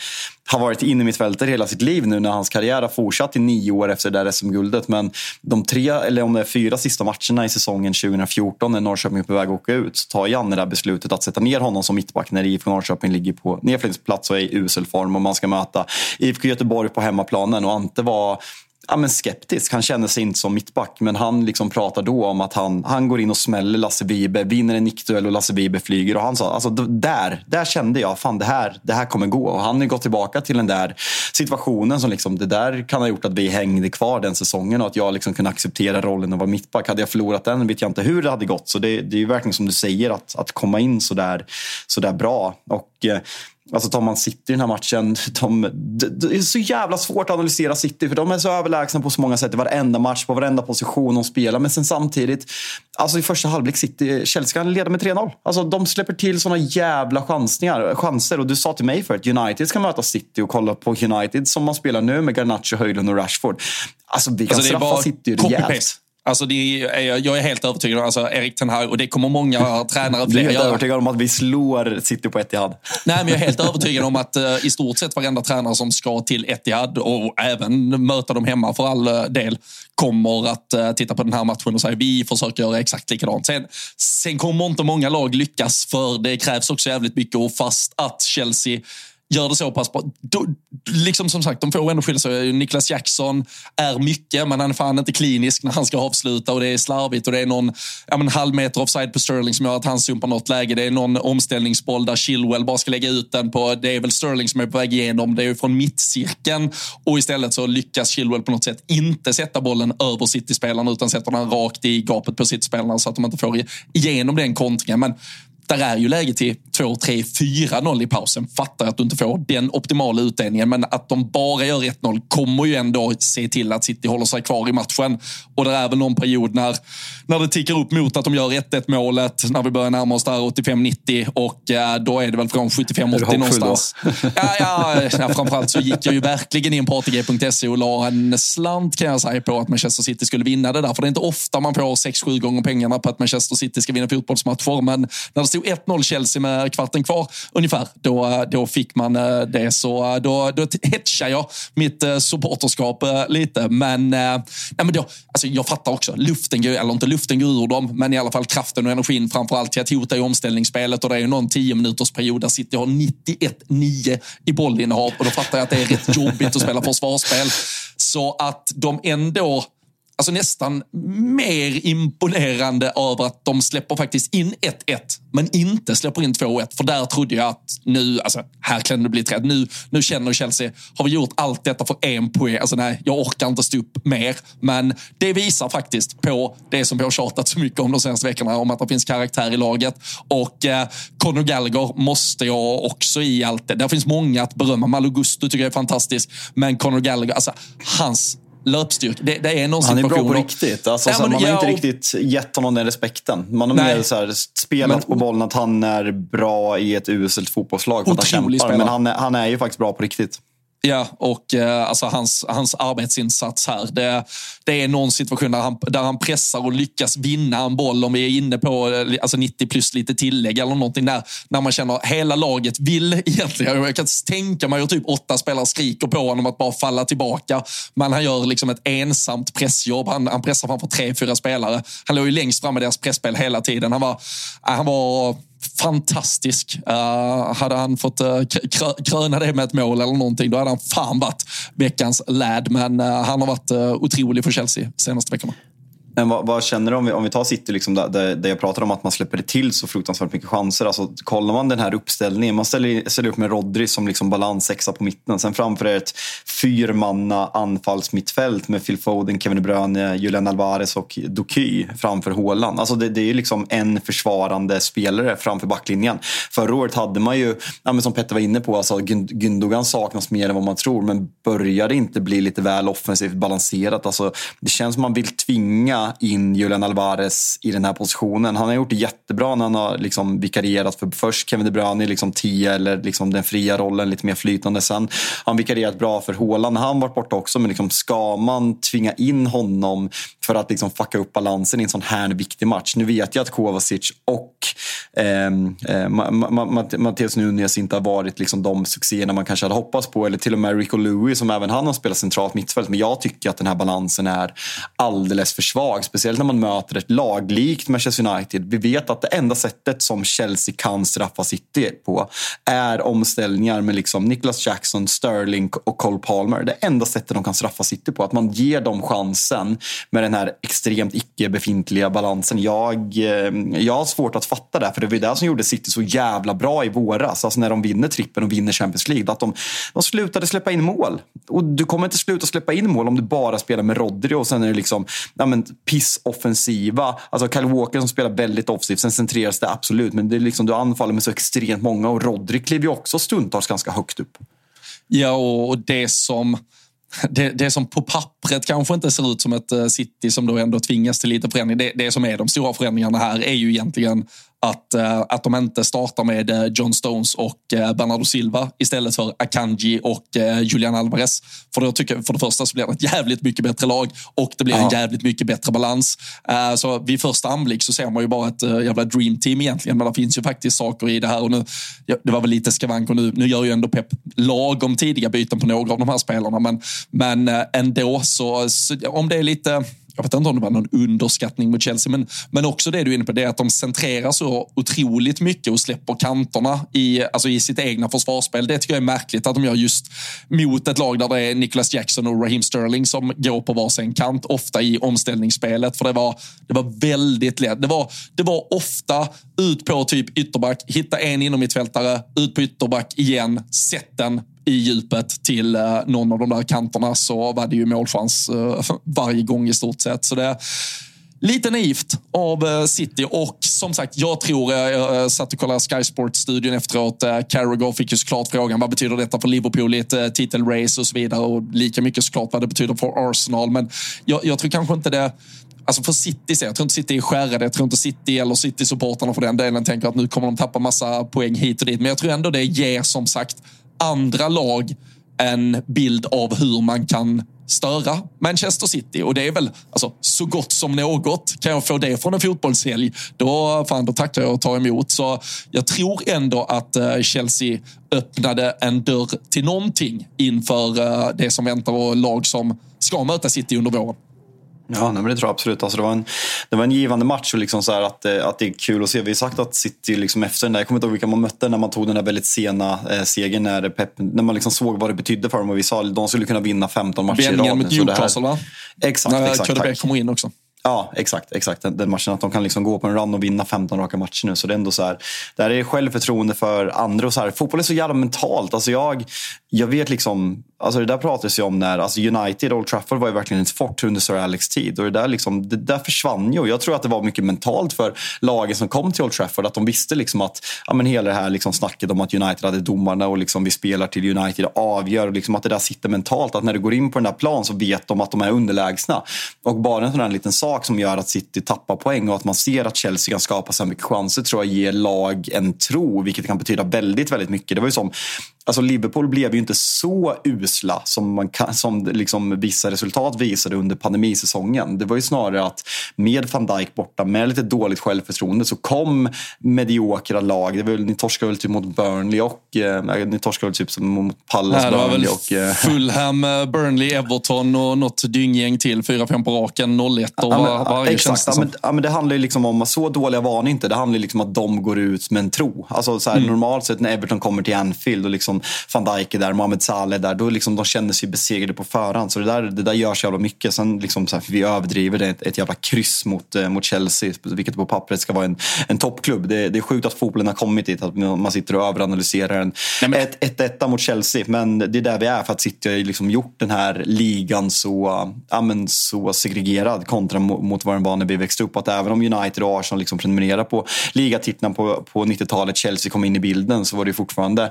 har varit inne i hela sitt liv nu när hans karriär har fortsatt i nio år efter det där SM-guldet. Men de tre, eller om det är fyra sista matcherna i säsongen 2014 när Norrköping är på väg att åka ut så tar Janne det där beslutet att sätta ner honom som mittback när IFK Norrköping ligger på nedflyttningsplats och är i usel form och man ska möta IFK Göteborg på hemmaplanen. Och Ante var ja, men skeptisk. Han känner sig inte som mittback, men han liksom pratar då om att han, han går in och smäller Lasse Vibe, vinner en nickduell och Lasse Vibe flyger. Och han sa, alltså där, där kände jag, fan det här, det här kommer gå. Och han har gått tillbaka till den där situationen som liksom, det där kan ha gjort att vi hängde kvar den säsongen och att jag liksom kunde acceptera rollen att vara mittback. Hade jag förlorat den vet jag inte hur det hade gått. Så det, det är ju verkligen som du säger, att, att komma in så där, så där bra. Och eh, Alltså tar man City i den här matchen, de, det är så jävla svårt att analysera City för de är så överlägsna på så många sätt i varenda match, på varenda position de spelar. Men sen samtidigt, alltså i första halvlek City, Chelsea kan leda med 3-0. Alltså de släpper till såna jävla chansningar, chanser. Och du sa till mig förut, United ska möta City och kolla på United som man spelar nu med Garnacho, Höjlund och Rashford. Alltså vi kan alltså, straffa City rejält. Alltså det är, jag är helt övertygad om, alltså Erik Ten Hag, och det kommer många tränare fler göra. Jag är övertygad om att vi slår City på Etihad. Nej, men jag är helt övertygad om att uh, i stort sett varenda tränare som ska till Etihad och även möta dem hemma för all uh, del kommer att uh, titta på den här matchen och säga vi försöker göra exakt likadant. Sen, sen kommer inte många lag lyckas för det krävs också jävligt mycket och fast att Chelsea gör det så pass bra. Då, liksom som sagt, de får ändå skilja sig. Niklas Jackson är mycket, men han är fan inte klinisk när han ska avsluta och det är slarvigt och det är någon ja, men, halv meter offside på Sterling som gör att han sumpar något läge. Det är någon omställningsboll där Chilwell bara ska lägga ut den på, det är väl Sterling som är på väg igenom, det är ju från mittcirkeln och istället så lyckas Chilwell på något sätt inte sätta bollen över City-spelarna utan sätter den rakt i gapet på City-spelarna så att de inte får igenom den kontringen. Men där är ju läge till 2, 3, 4-0 i pausen. Fattar att du inte får den optimala utdelningen, men att de bara gör 1-0 kommer ju ändå se till att City håller sig kvar i matchen. Och det är väl någon period när, när det tickar upp mot att de gör 1-1 målet, när vi börjar närma oss där 85-90 och äh, då är det väl från 75-80 någonstans. Ja, ja, ja, framförallt så gick jag ju verkligen in på ATG.se och la en slant kan jag säga på att Manchester City skulle vinna det där. För det är inte ofta man får 6-7 gånger pengarna på att Manchester City ska vinna fotbollsmatcher, men när stod 1-0 Chelsea med kvarten kvar ungefär, då, eh, då fick man eh, det. Så eh, då, då hetchar jag mitt supporterskap lite. Men, nej, men då, alltså jag fattar också, luften går, eller inte luften går ur dem, men i alla fall kraften och energin framför allt till att hota i omställningsspelet. Och det är ju någon 10 minuters period där City har 91-9 i bollinnehav och då fattar jag att det är rätt jobbigt att spela försvarsspel. Så att de ändå alltså nästan mer imponerande över att de släpper faktiskt in 1-1, men inte släpper in 2-1. För där trodde jag att nu, alltså här kan det bli träd. Nu, nu känner Chelsea, har vi gjort allt detta för en poäng? Alltså nej, jag orkar inte stå upp mer. Men det visar faktiskt på det som vi har tjatat så mycket om de senaste veckorna, om att det finns karaktär i laget. Och eh, Conor Gallagher måste jag också i allt det. Där finns många att berömma. Malo Gusto tycker jag är fantastisk, men Conor Gallagher, alltså hans löpstyrka. Det, det, är någon Han är bra på riktigt. Alltså, ja, men, man har ja, inte riktigt gett honom den respekten. Man har mer så här, spelat men, på bollen att han är bra i ett uselt fotbollslag för att han kämpar. Spelare. Men han han är ju faktiskt bra på riktigt. Ja, och eh, alltså hans, hans arbetsinsats här. Det, det är någon situation där han, där han pressar och lyckas vinna en boll. Om vi är inne på eh, alltså 90 plus lite tillägg eller någonting där. När man känner att hela laget vill egentligen. Jag kan tänka mig att typ åtta spelare skriker på honom att bara falla tillbaka. Men han gör liksom ett ensamt pressjobb. Han, han pressar framför tre, fyra spelare. Han låg ju längst fram i deras pressspel hela tiden. Han var, eh, han var fantastisk. Uh, hade han fått uh, kröna det med ett mål eller någonting, då hade han fan varit veckans lad. Men uh, han har varit uh, otrolig för Chelsea senaste veckorna. Men vad, vad, känner du om vi, om vi tar City, liksom där, där, jag pratar om att man släpper det till så fruktansvärt mycket chanser. Alltså, kollar man den här uppställningen, man ställer, ställer upp med Rodri som liksom balanssexa på mitten. Sen framför er ett fyrmanna anfallsmittfält med Phil Foden, Kevin De Bruyne, Julian Alvarez och Doky framför Håland. Alltså det, det är liksom en försvarande spelare framför backlinjen. Förra året hade man ju, ja, som Petter var inne på, alltså Gündogan saknas mer än vad man tror. Men börjar det inte bli lite väl offensivt balanserat? Alltså, det känns som man vill tvinga in Julian Alvarez i den här positionen. Han har gjort det jättebra när han har liksom vikarierat för först Kevin De Bruyne i liksom 10 eller liksom den fria rollen, lite mer flytande. Sen har han vikarierat bra för Haaland när han varit borta också. Men liksom, ska man tvinga in honom för att liksom fucka upp balansen i en sån här viktig match? Nu vet jag att Kovacic och ehm, eh, eh, Mattias Nunes inte har varit liksom de succéerna man kanske hade hoppats på. Eller till och med Rico Louis som även han har spelat centralt mittfält. Men jag tycker att den här balansen är alldeles för svag. Speciellt när man möter ett lag likt Manchester United. Vi vet att det enda sättet som Chelsea kan straffa City på är omställningar med liksom Nicholas Jackson, Sterling och Cole Palmer. Det enda sättet de kan straffa City på. Att man ger dem chansen med den här extremt icke befintliga balansen. Jag, eh, jag har svårt att fatta det. För det var det som gjorde City så jävla bra i våras. Alltså när de vinner trippen och vinner Champions League. Att de, de slutade släppa in mål. Och du kommer inte sluta släppa in mål om du bara spelar med Rodri och sen är det liksom ja, men, pissoffensiva. Alltså Kyle Walker som spelar väldigt offensivt. Sen centreras det absolut. Men det är liksom, du anfaller med så extremt många och Rodri kliver ju också stundtals ganska högt upp. Ja, och det som det, det som på pappret kanske inte ser ut som ett eh, City som då ändå tvingas till lite förändring. Det, det som är de stora förändringarna här är ju egentligen att, eh, att de inte startar med eh, John Stones och eh, Bernardo Silva istället för Akanji och Julian Alvarez. För, då tycker, för det första så blir det ett jävligt mycket bättre lag och det blir en jävligt mycket bättre balans. Så vid första anblick så ser man ju bara ett jävla dream team egentligen, men det finns ju faktiskt saker i det här. Och nu, det var väl lite skavank nu, nu gör ju ändå Pep lagom tidiga byten på några av de här spelarna, men, men ändå så, så om det är lite jag vet inte om det var någon underskattning mot Chelsea, men, men också det du är inne på, det är att de centrerar så otroligt mycket och släpper kanterna i, alltså i sitt egna försvarsspel. Det tycker jag är märkligt att de gör just mot ett lag där det är Nicholas Jackson och Raheem Sterling som går på varsin kant, ofta i omställningsspelet. För det var, det var väldigt lätt. Det var, det var ofta ut på typ ytterback, hitta en inom mittfältare, ut på ytterback igen, sätt den i djupet till eh, någon av de där kanterna så var det ju målchans eh, varje gång i stort sett. Så det Lite naivt av eh, City och som sagt, jag tror, jag satt och kollade Sky Sports-studion efteråt. Carragher fick ju såklart frågan, vad betyder detta för Liverpool i ett titelrace och så vidare och lika mycket såklart vad det betyder för Arsenal. Men jag, jag tror kanske inte det Alltså för City, jag tror inte City är skärrade. Jag tror inte City eller City-supportrarna för den delen tänker att nu kommer de tappa massa poäng hit och dit. Men jag tror ändå det ger som sagt andra lag en bild av hur man kan störa Manchester City. Och det är väl alltså, så gott som något. Kan jag få det från en fotbollshelg, då, fan, då tackar jag och tar emot. Så jag tror ändå att eh, Chelsea öppnade en dörr till någonting inför eh, det som väntar och lag som ska möta City under våren. Ja, men det tror jag absolut. Alltså, det, var en, det var en givande match och liksom så att, eh, att det är kul att se. Vi har sagt att City liksom efter den där, jag kommer inte ihåg vilka man mötte när man tog den där väldigt sena eh, segern när, Pep, när man liksom såg vad det betydde för dem och vi sa att de skulle kunna vinna 15 matcher i rad. mot Newcastle va? Exakt, när exakt. När kommer in också. Ja, exakt. exakt. Den, den, matchen. Att de kan liksom gå på en run och vinna 15 raka matcher nu. Så det är ändå så här, det här är självförtroende för andra. Och så här, fotboll är så jävla mentalt. Alltså jag, jag vet liksom, alltså det där pratades ju om när alltså United, Old Trafford var ju verkligen ett fort under Sir Alex tid. Och det där, liksom, det där försvann ju. Jag tror att det var mycket mentalt för lagen som kom till Old Trafford. Att de visste liksom att ja, men hela det här liksom snacket om att United hade domarna och liksom vi spelar till United och avgör. Och liksom att det där sitter mentalt. Att när du går in på den där plan så vet de att de är underlägsna. Och bara en sån här liten sak som gör att City tappar poäng och att man ser att Chelsea kan skapa så mycket chanser tror jag ger lag en tro. Vilket kan betyda väldigt, väldigt mycket. Det var ju som Alltså Liverpool blev ju inte så usla som, man kan, som liksom vissa resultat visade under pandemisäsongen. Det var ju snarare att med van Dijk borta, med lite dåligt självförtroende så kom mediokra lag. Det var, ni torskade väl typ mot Burnley och eh, ni torskade väl typ mot Pallas, Nej, Burnley och... Eh, Fulham, eh, Burnley, Everton och något dynggäng till. 4-5 på raken, 0-1 och ja, var, varje Exakt, ja, men, ja, men det handlar ju liksom om, så dåliga var ni inte. Det handlar liksom om att de går ut med en tro. Alltså så här, mm. Normalt sett när Everton kommer till Anfield och liksom liksom van Dijk är där, Mohamed Saleh där. Då liksom, de känner sig besegrade på förhand. Så det där, det där gör så jävla mycket. Sen liksom, så här, vi överdriver det, ett, ett jävla kryss mot, eh, mot Chelsea, vilket på pappret ska vara en, en toppklubb. Det, det är sjukt att fotbollen har kommit dit, att man sitter och överanalyserar en 1-1 mot Chelsea. Men det är där vi är för att City har liksom gjort den här ligan så, ja, men så segregerad kontra mot vad den var när vi växte upp. Att även om United och Arsenal liksom prenumererar på ligatitlarna på, på 90-talet, Chelsea kom in i bilden, så var det fortfarande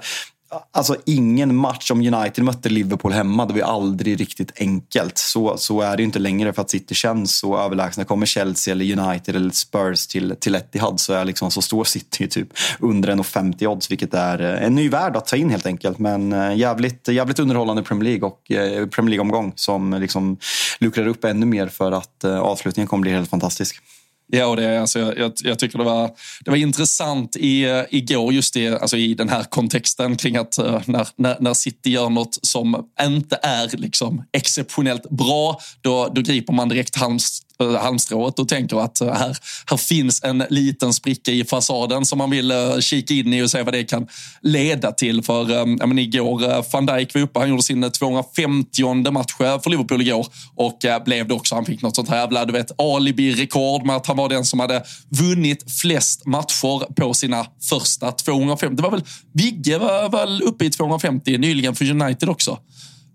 Alltså ingen match, om United mötte Liverpool hemma, det var ju aldrig riktigt enkelt. Så, så är det ju inte längre för att City känns så överlägsna. Kommer Chelsea, eller United eller Spurs till, till Etihad så, är liksom, så står City typ under 1,50 odds, vilket är eh, en ny värld att ta in helt enkelt. Men eh, jävligt, jävligt underhållande Premier League och eh, Premier League-omgång som liksom luckrar upp ännu mer för att eh, avslutningen kommer bli helt fantastisk. Ja, det, alltså, jag, jag tycker det var, det var intressant i, eh, igår just i, alltså, i den här kontexten kring att eh, när, när, när City gör något som inte är liksom, exceptionellt bra, då, då griper man direkt Halmst, halmstrået och tänker att eh, här, här finns en liten spricka i fasaden som man vill eh, kika in i och se vad det kan leda till. För eh, ja, men igår, van Dijk var uppe, han gjorde sin 250 match för Liverpool igår och blev det också. Han fick något sånt här jävla du vet, alibi-rekord med att han var den som hade vunnit flest matcher på sina första 250. Det var väl, Vigge var väl uppe i 250 nyligen för United också.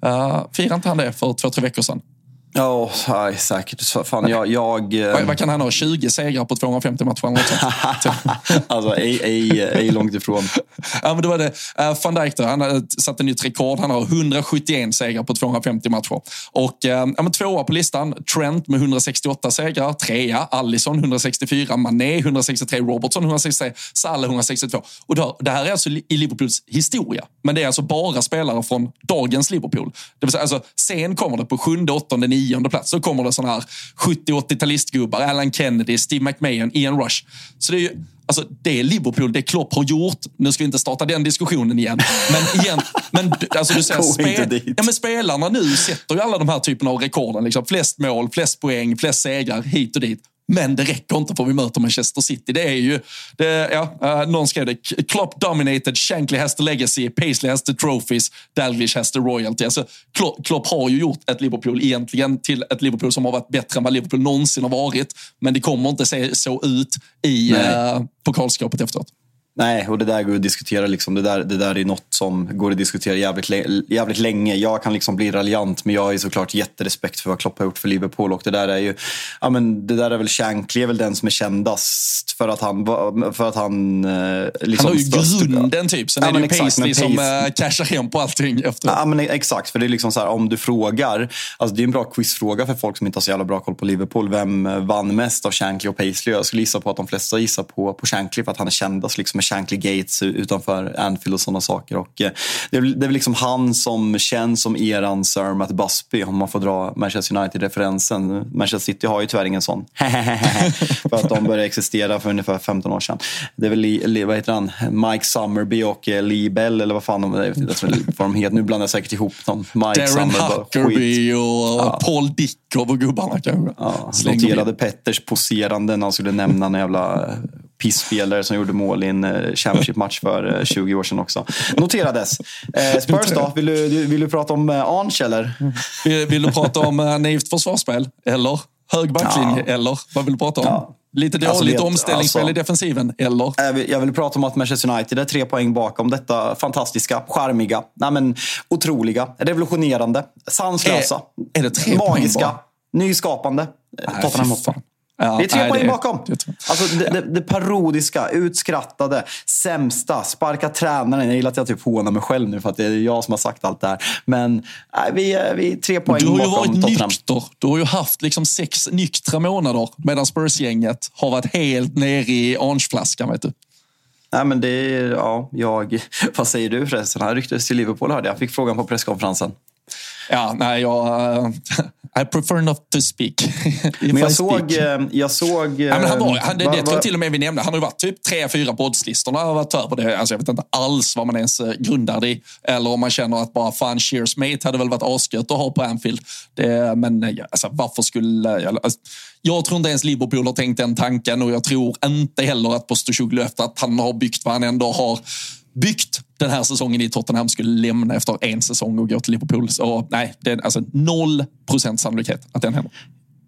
Uh, firade inte han det för två, tre veckor sedan? Ja, oh, säkert. Fan, jag, jag... Vad, vad, kan han ha? 20 segrar på 250 matcher? alltså, ej, ej, ej långt ifrån. ja, men då var det uh, van Dijk då, han har satt ett nytt rekord. Han har 171 segrar på 250 matcher. Och ja, men tvåa på listan, Trent med 168 segrar. Trea, Allison 164. Mané 163. Robertson 163. Salah 162. Och då, det här är alltså i Liverpools historia. Men det är alltså bara spelare från dagens Liverpool. Det vill säga, alltså, sen kommer det på sjunde, åttonde, nionde nionde plats. Så kommer det sådana här 70-80-talistgubbar. Alan Kennedy, Steve McMahon, Ian Rush. Så det är ju, Alltså, det Liverpool, det Klopp har gjort, nu ska vi inte starta den diskussionen igen, men, igen, men alltså, du säger, spel, ja, men spelarna nu sätter ju alla de här typerna av rekorden. Liksom. Flest mål, flest poäng, flest segrar hit och dit. Men det räcker inte för vi möter Manchester City. Det är ju, det, ja, uh, någon skrev det, Klopp dominated, Shankly has the legacy, Paisley has the trophies, Dalglish has the royalty. Alltså, Klopp, Klopp har ju gjort ett Liverpool egentligen till ett Liverpool som har varit bättre än vad Liverpool någonsin har varit. Men det kommer inte se så ut i uh, pokalskåpet efteråt. Nej, och det där går att diskutera. Liksom. Det, där, det där är något som går att diskutera jävligt, jävligt länge. Jag kan liksom bli raljant, men jag har såklart jätterespekt för vad Klopp har gjort för Liverpool. Och det där är ju, ja men det där är väl Shankly är väl den som är kändast för att han... För att han, eh, liksom han har ju grunden typ. Sen ja, är det ju exakt, Paisley som äh, cashar hem på allting efter. Ja men exakt, för det är liksom så här, om du frågar, alltså det är en bra quizfråga för folk som inte har så jävla bra koll på Liverpool. Vem vann mest av Shankly och Paisley? Jag skulle gissa på att de flesta gissar på, på Shankly för att han är kändast liksom Shankly Gates utanför Anfield och sådana saker. Och eh, det, är, det är väl liksom han som känns som eran Sir Matt Busby om man får dra Manchester United-referensen. Manchester City har ju tyvärr ingen sån. för att de började existera för ungefär 15 år sedan. Det är väl, vad heter han, Mike Summerby och eh, Lee Bell eller vad fan de, jag vet vad de heter. Nu blandar jag säkert ihop dem. Mike Darren Huckerby och ja. Paul Dickov och gubbarna kanske. Ja, noterade Petters poserande när han skulle nämna en jävla pisspelare som gjorde mål i en eh, Championship-match för 20 eh, år sedan också. Noterades. Eh, Spurs då? Vill du, vill du prata om Arnch eller? Vill, vill, du prata om naivt försvarsspel? Eller hög backlinje? Ja. Eller vad vill du prata om? Ja. Lite dåligt alltså, omställningsspel alltså, i defensiven, eller? Jag vill, jag vill, prata om att Manchester United är tre poäng bakom detta fantastiska, charmiga, nej men, otroliga, revolutionerande, sanslösa, är, är det tre magiska, poäng nyskapande. Tottenham Hotspur. Ja, det är tre nej, poäng det, bakom. Det, alltså, det, det, det, parodiska, utskrattade, sämsta, sparka tränaren. Jag gillar att jag typ hånar mig själv nu för att det är jag som har sagt allt det här. Men nej, vi, vi är tre poäng bakom Du har ju varit Tottenham. nykter. Du har ju haft liksom sex nyktra månader medan Spurs-gänget har varit helt nere i orangeflaskan. Vet du. Nej, men det är, ja, jag, vad säger du förresten? Han ryktades till Liverpool hörde jag. fick frågan på presskonferensen. Ja, nej, jag... Uh, I prefer not to speak. men jag såg... Eh, jag såg ja, men han var, han, det, va, det tror jag till och med vi nämnde. Han har ju varit typ tre, fyra på oddslistorna. Har varit över det. Alltså, jag vet inte alls vad man ens eh, grundar det i. Eller om man känner att bara fan, cheers mate hade väl varit asgött att ha på Anfield. Det, men alltså, varför skulle... Alltså, jag tror inte ens Liverpool har tänkt den tanken och jag tror inte heller att Postosoglu efter att han har byggt vad han ändå har byggt den här säsongen i Tottenham skulle lämna efter en säsong och gå till Liverpool. Så nej, det är alltså noll procent sannolikhet att den händer.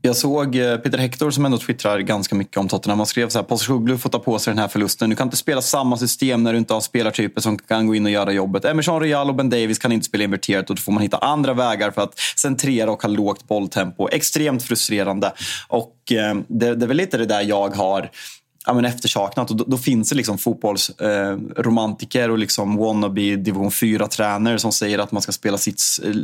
Jag såg eh, Peter Hector som ändå twittrar ganska mycket om Tottenham. Han skrev så här, Postecoglou får ta på sig den här förlusten. Du kan inte spela samma system när du inte har spelartyper som kan gå in och göra jobbet. Emerson Real och Ben Davis kan inte spela inverterat och då får man hitta andra vägar för att centrera och ha lågt bolltempo. Extremt frustrerande. Och eh, det, det är väl lite det där jag har ja, men eftersaknat. Och då, då finns det liksom fotbollsromantiker eh, och liksom wannabe division 4-tränare som säger att man ska spela sitt,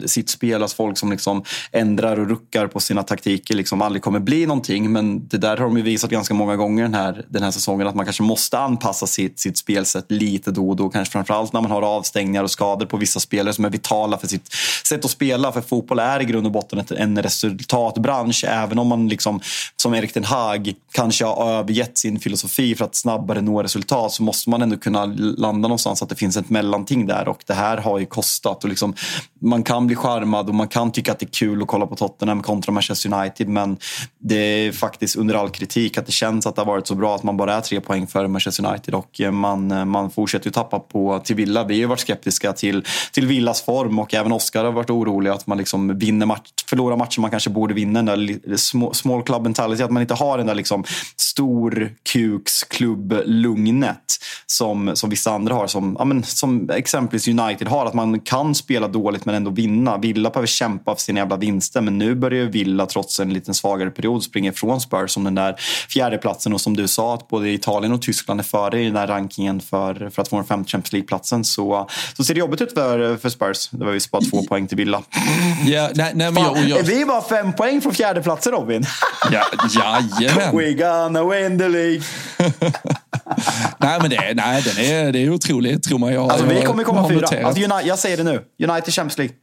sitt spel. Alltså folk som liksom ändrar och ruckar på sina taktiker liksom aldrig kommer bli någonting. Men det där har de ju visat ganska många gånger den här, den här säsongen att man kanske måste anpassa sitt, sitt spelsätt lite då och då. Kanske framförallt när man har avstängningar och skador på vissa spelare som är vitala för sitt sätt att spela. För fotboll är i grund och botten en resultatbransch. Även om man liksom, som Erik Den Haag kanske har övergett sin filosofi för att snabbare nå resultat så måste man ändå kunna landa någonstans att det finns ett mellanting där. Och det här har ju kostat. Och liksom, man kan bli charmad och man kan tycka att det är kul att kolla på Tottenham kontra Manchester United. Men det är faktiskt under all kritik att det känns att det har varit så bra att man bara är tre poäng före Manchester United. Och eh, man, eh, man fortsätter ju tappa på, till Villa. Vi har varit skeptiska till, till Villas form och även Oskar har varit orolig att man liksom vinner match, förlorar matcher man kanske borde vinna. Den där small club mentality, att man inte har den där liksom stor kuks-klubb-lugnet som, som vissa andra har. Som, ja, men, som exempelvis United har, att man kan spela dåligt men ändå vinna. Villa behöver kämpa för sina jävla vinster men nu börjar Villa trots en liten svagare period springa ifrån Spurs som den där fjärdeplatsen och som du sa att både Italien och Tyskland är före i den här rankingen för, för att få den femte Champions League-platsen så, så ser det jobbigt ut för, för Spurs. Det var ju bara två poäng till Villa. Ja, nej, nej, men jag, jag... Är vi bara fem poäng från fjärdeplatsen Robin? ja, jajamän. We gonna win the League. nej, men det, nej, den är, det är otroligt, tror man. Jag, alltså, vi kommer komma fyra. Alltså, jag säger det nu. United Champions League.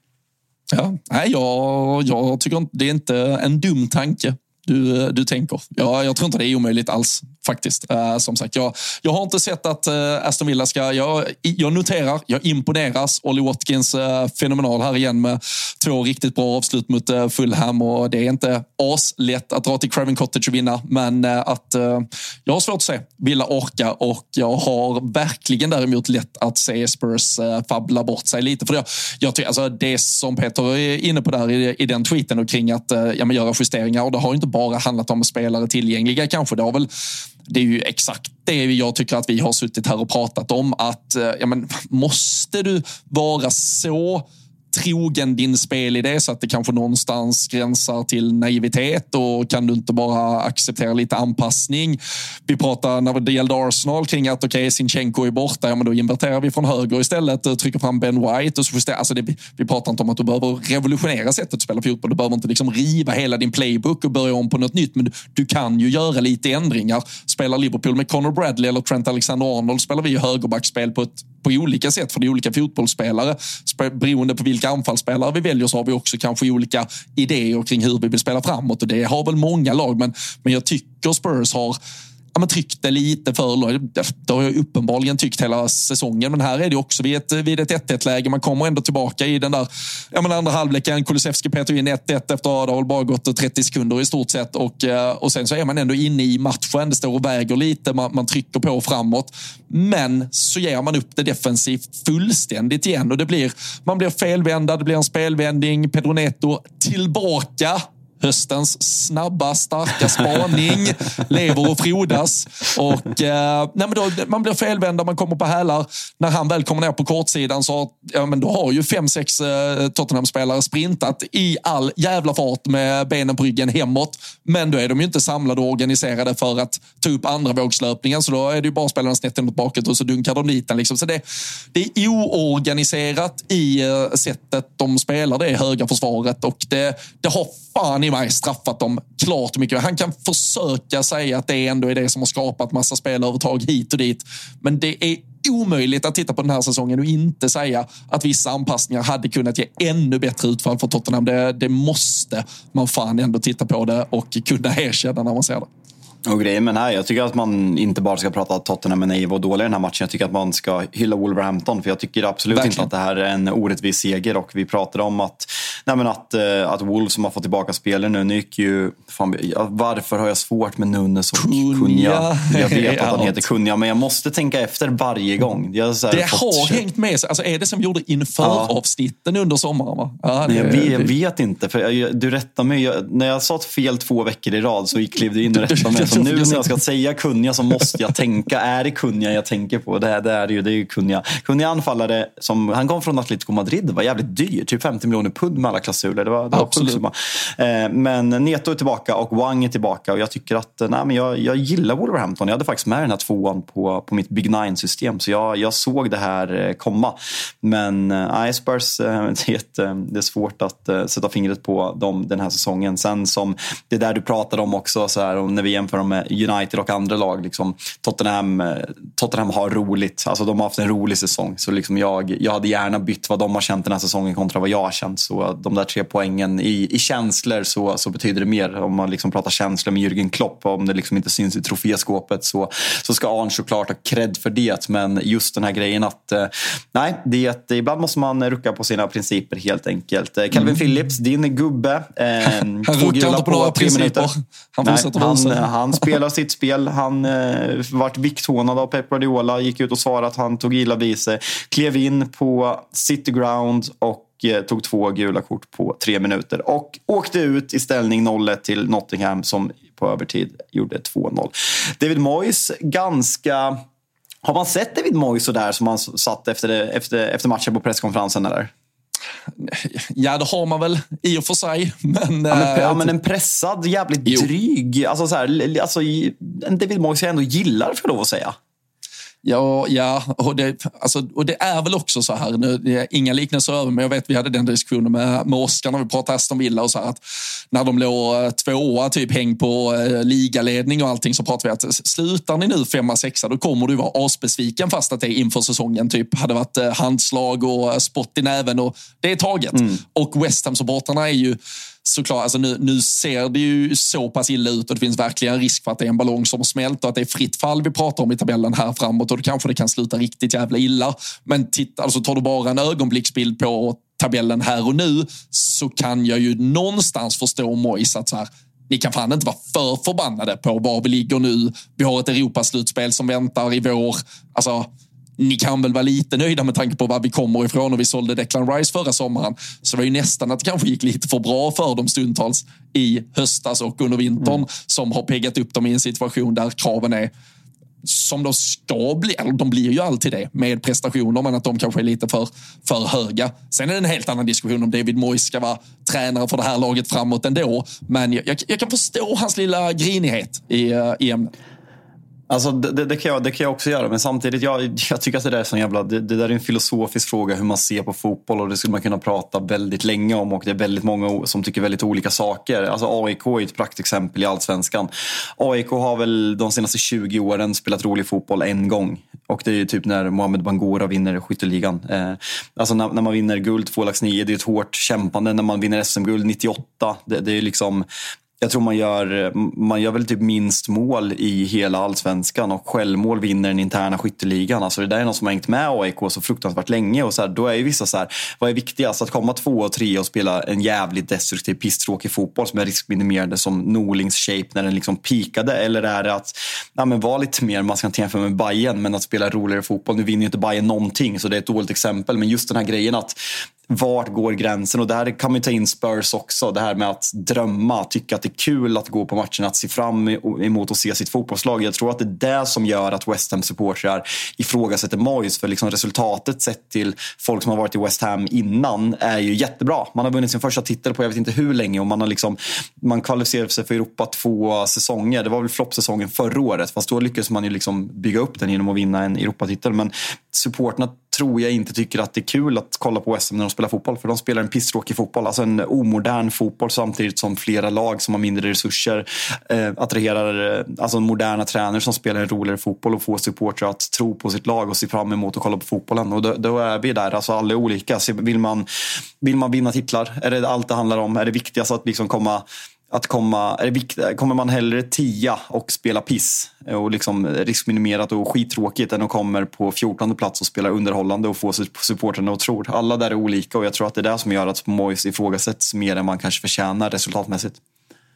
Ja, nej, jag, jag tycker inte det är inte en dum tanke du, du tänker. Ja, jag tror inte det är omöjligt alls faktiskt. Eh, som sagt, jag, jag har inte sett att eh, Aston Villa ska... Jag, jag noterar, jag imponeras. Olly Watkins eh, fenomenal här igen med två riktigt bra avslut mot Fulham och det är inte aslätt att dra till Craven Cottage och vinna, men att jag har svårt att se Villa orka och jag har verkligen däremot lätt att se Spurs fabbla bort sig lite. För jag, jag tycker, alltså, det som Peter är inne på där i, i den tweeten och kring att ja, men göra justeringar och det har inte bara handlat om spelare tillgängliga kanske. Det har väl det är ju exakt det jag tycker att vi har suttit här och pratat om. Att eh, ja, men, måste du vara så trogen din spelidé så att det kanske någonstans gränsar till naivitet och kan du inte bara acceptera lite anpassning? Vi pratar när det gällde Arsenal kring att okej, okay, Sinchenko är borta, ja men då inverterar vi från höger istället, och trycker fram Ben White och så justerar. Alltså det, vi pratar inte om att du behöver revolutionera sättet att spela fotboll. Du behöver inte liksom riva hela din playbook och börja om på något nytt, men du, du kan ju göra lite ändringar. Spelar Liverpool med Conor Bradley eller Trent Alexander-Arnold spelar vi högerbackspel på, ett, på olika sätt för det är olika fotbollsspelare beroende på vilka olika anfallsspelare vi väljer så har vi också kanske olika idéer kring hur vi vill spela framåt och det har väl många lag. Men, men jag tycker Spurs har ja, men tryckt det lite för långt. Det har jag uppenbarligen tyckt hela säsongen. Men här är det också vid ett, vid ett 1-1 läge. Man kommer ändå tillbaka i den där ja, men andra halvleken. Kulusevski petar in 1-1 efter att det har bara gått 30 sekunder i stort sett. Och, eh, och sen så är man ändå inne i matchen. Det står och väger lite. Man, man trycker på framåt. Men så ger man upp det defensivt fullständigt igen och det blir, man blir felvända. Det blir en spelvändning. Pedro Neto tillbaka höstens snabba, starka spaning lever och frodas. Och, eh, nej, men då, man blir felvänd man kommer på hälar. När han väl kommer ner på kortsidan så ja, men då har ju fem, sex eh, Tottenham-spelare sprintat i all jävla fart med benen på ryggen hemåt. Men då är de ju inte samlade och organiserade för att ta upp andra vågslöpningen. Så då är det ju bara spelarna snett inåt bakåt och så dunkar de dit den. Liksom. Så det, det är oorganiserat i eh, sättet de spelar det höga försvaret och det, det har fan i mig straffat dem klart mycket. Han kan försöka säga att det ändå är det som har skapat massa spelövertag hit och dit. Men det är omöjligt att titta på den här säsongen och inte säga att vissa anpassningar hade kunnat ge ännu bättre utfall för Tottenham. Det, det måste man fan ändå titta på det och kunna erkänna när man ser det. Och grejen med den här, jag tycker att man inte bara ska prata Tottenham med naiva och dåliga i den här matchen. Jag tycker att man ska hylla Wolverhampton. För jag tycker absolut Verkligen. inte att det här är en orättvis seger. Och vi pratade om att, nej att, uh, att Wolves som har fått tillbaka spelare nu, nu gick ju... Fan, varför har jag svårt med Nunes och Kunja? Jag vet att han heter Kunja, men jag måste tänka efter varje gång. det fått... har hängt med sig. Alltså, är det som gjorde inför ja. avsnitten under sommaren? Va? Ja, det, jag, vet, jag vet inte. För jag, du rättade mig. Jag, när jag sa fel två veckor i rad så klev du in och rättade mig. Så nu när jag ska säga Kunja så måste jag tänka, är det Kunja jag tänker på? Det, det är ju, det är ju Kunja. Kunja anfallare, som, han kom från Atletico Madrid, det var jävligt dyrt. Typ 50 miljoner pund med alla klausuler. Det var, det Absolut. var eh, men Neto är tillbaka och Wang är tillbaka och jag tycker att, nej, men jag, jag gillar Wolverhampton. Jag hade faktiskt med den här tvåan på, på mitt Big Nine-system, så jag, jag såg det här eh, komma. Men eh, Spurs, eh, det är, ett, eh, det är svårt att eh, sätta fingret på dem den här säsongen. Sen som det där du pratade om också, så här, när vi jämför dem med United och andra lag. Liksom, Tottenham, eh, Tottenham har roligt, alltså de har haft en rolig säsong. Så liksom jag, jag hade gärna bytt vad de har känt den här säsongen kontra vad jag har känt. Så de där tre poängen i, i känslor så, så betyder det mer. Om man liksom pratar känslor med Jürgen Klopp, om det liksom inte syns i troféskåpet så, så ska Arn såklart ha cred för det. Men just den här grejen att eh, nej, det, ibland måste man rucka på sina principer helt enkelt. Eh, Calvin Phillips, din gubbe. Eh, Han ruckar inte på några tre principer. minuter. Han Nej, fortsätter vara han, usel han spelar sitt spel. Han eh, vart vikthånad av Pep Guardiola. Gick ut och svarade att han tog illa vid sig. Klev in på City Ground och eh, tog två gula kort på tre minuter. Och åkte ut i ställning 0-1 till Nottingham som på övertid gjorde 2-0. David Moyes, ganska... Har man sett David Moyes sådär som han satt efter, efter, efter matchen på presskonferensen? Eller? Ja, det har man väl i och för sig. Men, Ja, men, eh, ja, men en pressad, jävligt Jo. dryg. Alltså, så här, alltså, en David Moyes jag ändå gillar, för lov att säga. Ja, ja och, det, alltså, och det är väl också så här, nu, det är inga liknelser över, men jag vet vi hade den diskussionen med, med Oskar när vi pratade Aston Villa och så här att när de låg eh, tvåa, typ häng på eh, ligaledning och allting så pratade vi att slutar ni nu femma, sexa då kommer du vara asbesviken fast att det inför säsongen typ hade varit eh, handslag och eh, spott i näven och det är taget. Och West Ham-supportrarna är ju såklart, alltså nu, nu ser det ju så pass illa ut och det finns verkligen risk för att det är en ballong som smält och att det är fritt fall vi pratar om i tabellen här framåt och då kanske det kan sluta riktigt jävla illa. Men titta, alltså tar du bara en ögonblicksbild på tabellen här och nu så kan jag ju någonstans förstå Mois att så här, ni kan fan inte vara för förbannade på var vi ligger nu. Vi har ett Europaslutspel som väntar i vår. Alltså, ni kan väl vara lite nöjda med tanke på var vi kommer ifrån och vi sålde Declan Rice förra sommaren. Så det var ju nästan att det kanske gick lite för bra för dem stundtals i höstas och under vintern som har peggat upp dem i en situation där kraven är som de ska bli, eller de blir ju alltid det med prestationer, men att de kanske är lite för, för höga. Sen är det en helt annan diskussion om David Moyes ska vara tränare för det här laget framåt ändå. Men jag, jag, jag kan förstå hans lilla grinighet i, eh, i ämnet. Alltså, det, det, kan jag, det kan jag också göra, men samtidigt, jag, jag tycker att det där är så jävla... Det, det där är en filosofisk fråga hur man ser på fotboll och det skulle man kunna prata väldigt länge om och det är väldigt många som tycker väldigt olika saker. Alltså AIK är ett praktexempel i Allsvenskan. AIK har väl de senaste 20 åren spelat rolig fotboll en gång. Och det är ju typ när Mohamed Bangora vinner skytteligan. Eh, alltså när, när man vinner guld 2 lax 9, det är ett hårt kämpande. När man vinner SM-guld 98, det, det är liksom... Jag tror man gör, man gör väl typ minst mål i hela allsvenskan och självmål vinner den interna skytteligan. Alltså det där är något som har hängt med AIK så fruktansvärt länge. Och så här, då är ju vissa så här, vad är viktigast? Att komma två och tre och spela en jävligt destruktiv, pisstråkig fotboll som är riskminimerande som Norlings shape när den liksom pikade? Eller är det att ja, men vara lite mer, man ska inte jämföra med Bayern men att spela roligare fotboll. Nu vinner ju inte Bayern någonting så det är ett dåligt exempel. Men just den här grejen att vart går gränsen? Och där kan man ta in Spurs också. Det här med att drömma, tycka att det är kul att gå på matchen, att se fram emot att se sitt fotbollslag. Jag tror att det är det som gör att West Ham supportrar ifrågasätter Moyes. För liksom resultatet sett till folk som har varit i West Ham innan är ju jättebra. Man har vunnit sin första titel på jag vet inte hur länge och man har liksom man kvalificerade sig för Europa två säsonger. Det var väl floppsäsongen förra året, fast då lyckades man ju liksom bygga upp den genom att vinna en Europatitel. Men supporterna tror jag inte tycker att det är kul att kolla på SM när de spelar fotboll. För de spelar en pisstråkig fotboll. Alltså en omodern fotboll samtidigt som flera lag som har mindre resurser eh, attraherar eh, alltså moderna tränare som spelar en roligare fotboll och får supportrar att tro på sitt lag och se fram emot att kolla på fotbollen. Och då, då är vi där. Alltså alla är olika. Så vill, man, vill man vinna titlar? Är det allt det handlar om? Är det viktigast att liksom komma att komma, är det kommer man hellre tia och spela piss och liksom riskminimerat och skittråkigt än att komma på 14 plats och spela underhållande och få supportrarna att tro. Alla där är olika och jag tror att det är det som gör att Moyes ifrågasätts mer än man kanske förtjänar resultatmässigt.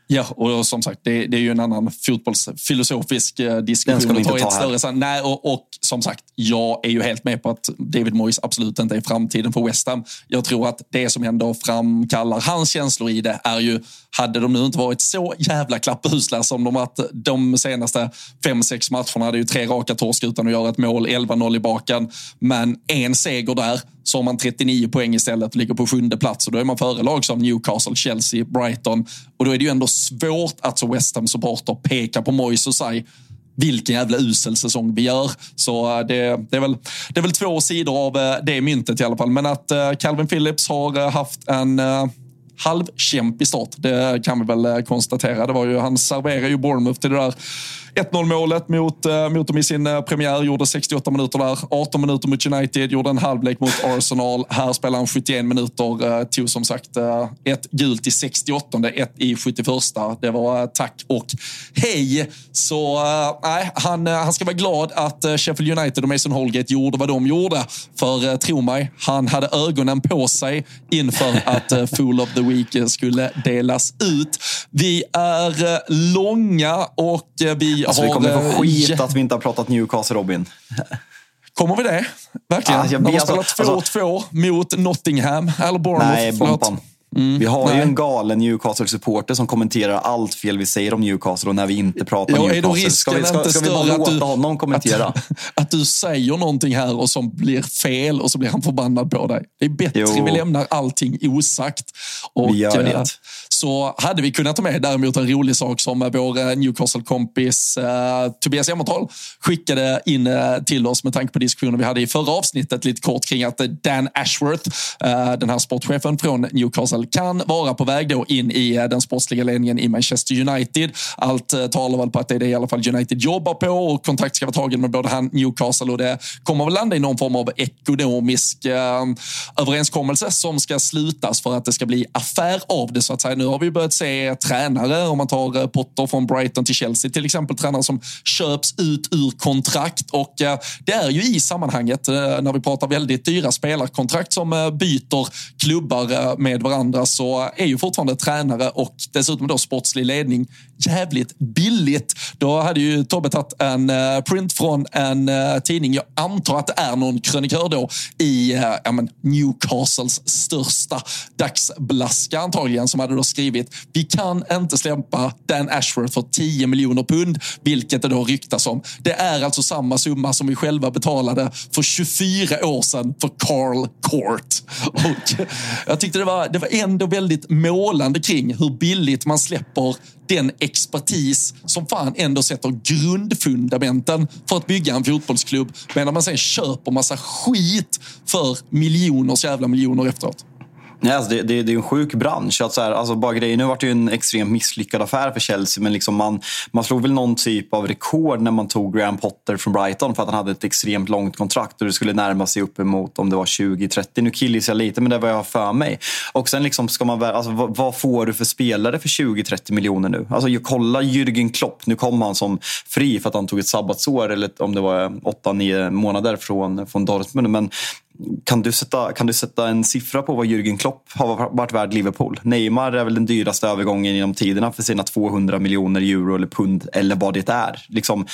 Ja, och som sagt, det, det är ju en annan fotbollsfilosofisk eh, diskussion. Den ska vi inte ta ett större, nej, och, och som sagt, jag är ju helt med på att David Moyes absolut inte är framtiden för West Ham. Jag tror att det som ändå framkallar hans känslor i det är ju, hade de nu inte varit så jävla klappusla som de varit de senaste fem, sex matcherna, hade ju tre raka torsk utan att göra ett mål, 11-0 i baken, men en seger där, så har man 39 poäng istället och ligger på sjunde plats och då är man före lag som Newcastle, Chelsea, Brighton och då är det ju ändå svårt att som West Ham-supporter peka på Moise och säga vilken jävla usel säsong vi gör. Så eh, det, det, är väl, det är väl två sidor av eh, det myntet i alla fall. Men att eh, Calvin Phillips har haft en halvkämpig start, det kan vi väl konstatera. Det var ju, han serverade ju Bournemouth till det där 1-0 målet mot, eh, mot dem i sin eh, premiär, gjorde 68 minuter där. 18 minuter mot United, gjorde en halvlek mot Arsenal. Här spelar han 71 minuter, eh, tog som sagt ett gult i 68, ett i 71. Det var tack och hej. Så nej, han, han ska vara glad att Sheffield United och Mason Holgate gjorde vad de gjorde. För tro mig, han hade ögonen på sig inför att Fool of the Week skulle delas ut. Vi är långa och vi Alltså, vi kommer få skit att vi inte har pratat Newcastle, Robin. Kommer vi det? Verkligen? Ah, När man spelar 2-2 alltså, mot Nottingham eller Bournemouth? Nej, Bompan. Mm, vi har nej. ju en galen Newcastle-supporter som kommenterar allt fel vi säger om Newcastle och när vi inte pratar ja, Newcastle. Är då risken ska vi, ska, ska vi bara låta du, honom kommentera? Att, att, du säger någonting här och som blir fel och så blir han förbannad på dig. Det är bättre jo. vi lämnar allting osagt. Och, vi gör det. Så hade vi kunnat ta med däremot en rolig sak som vår eh, Newcastle-kompis eh, Tobias Emmertal skickade in eh, till oss med tanke på diskussionen vi hade i förra avsnittet lite kort kring att eh, Dan Ashworth, eh, den här sportchefen från Newcastle, kan vara på väg då in i eh, den sportsliga ledningen i Manchester United. Allt talar väl på att det är det i alla fall United jobbar på och kontakt ska vara tagen med både han Newcastle och det kommer väl landa i någon form av ekonomisk överenskommelse som ska slutas för att det ska bli affär av det så att säga. Nu nu har vi börjat se tränare, om man tar eh, Potter från Brighton till Chelsea till exempel, tränare som köps ut ur kontrakt. Och eh, det är ju i sammanhanget, eh, när vi pratar väldigt dyra spelarkontrakt som byter klubbar med varandra, så är ju fortfarande tränare och dessutom då sportslig ledning jävligt billigt. Då hade ju Tobbe tagit en print från en tidning. Jag antar att det är någon krönikör då i ja, men Newcastles största dagsblaska antagligen som hade då skrivit vi kan inte släppa Dan Ashworth för 10 miljoner pund, vilket det då ryktas om. Det är alltså samma summa som vi själva betalade för 24 år sedan för Carl Court. Och jag tyckte det var, det var ändå väldigt målande kring hur billigt man släpper den expertis som fan ändå sätter grundfundamenten för att bygga en fotbollsklubb medan man sen köper massa skit för miljoners jävla miljoner efteråt. Nej, alltså det, det, det, är en sjuk bransch. Att så här, alltså bara grejer, nu var det ju en extremt misslyckad affär för Chelsea men liksom man, man slog väl någon typ av rekord när man tog Graham Potter från Brighton för att han hade ett extremt långt kontrakt och det skulle närma sig uppemot om det var 20-30. Nu killis jag lite men det var jag för mig. Och sen liksom ska man alltså, vad, vad, får du för spelare för 20-30 miljoner nu? Alltså jag kollar Jürgen Klopp, nu kom han som fri för att han tog ett sabbatsår eller om det var 8-9 månader från, från Dortmund. Men kan du, sätta, kan du sätta en siffra på vad Jürgen Klopp har varit värd Liverpool? Neymar är väl den dyraste övergången genom tiderna för sina 200 miljoner euro eller pund eller vad det är. Liksom,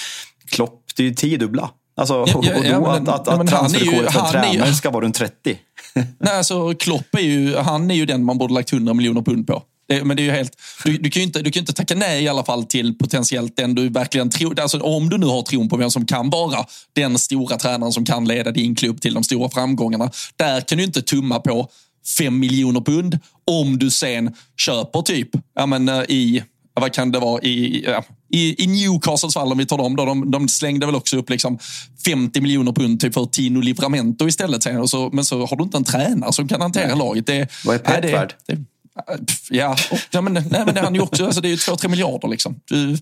Klopp, det är ju tiodubbla. Alltså, ja, ja, och då ja, men, att, att, att transferrekordet för en tränare ju, ska vara runt 30. Nej, alltså Klopp är ju, han är ju den man borde lagt 100 miljoner pund på. Det, men det är ju helt, du, du, kan ju inte, du kan inte tacka nej i alla fall till potentiellt den du verkligen tror. Alltså, om du nu har tron på vem som kan vara den stora tränaren som kan leda din klubb till de stora framgångarna. Där kan du inte tumma på fem miljoner pund om du sen köper typ ja, men, eh, i vad kan det vara, i, i, i Newcastles fall, om vi tar dem, då, de, de slängde väl också upp liksom 50 miljoner pund typ för Tino Livramento istället. Och så, men så har du inte en tränare som kan hantera laget. Det, vad är Pep värd? Äh, ja, ja men, nej, men det är han ju också. Alltså, det är ju två, tre miljarder. Liksom. Du,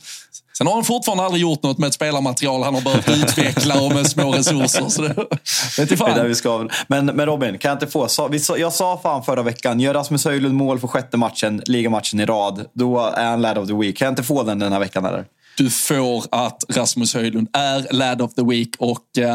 sen har han fortfarande aldrig gjort något med ett spelarmaterial han har behövt utveckla och med små resurser. Så det, det, är där vi ska. Men, men Robin, kan jag inte få... Så, vi, jag sa fan förra veckan, gör Rasmus Höjlund mål för sjätte matchen, ligamatchen i rad, då är han lad of the week. Kan jag inte få den den här veckan eller? Du får att Rasmus Höjlund är lad of the week och uh,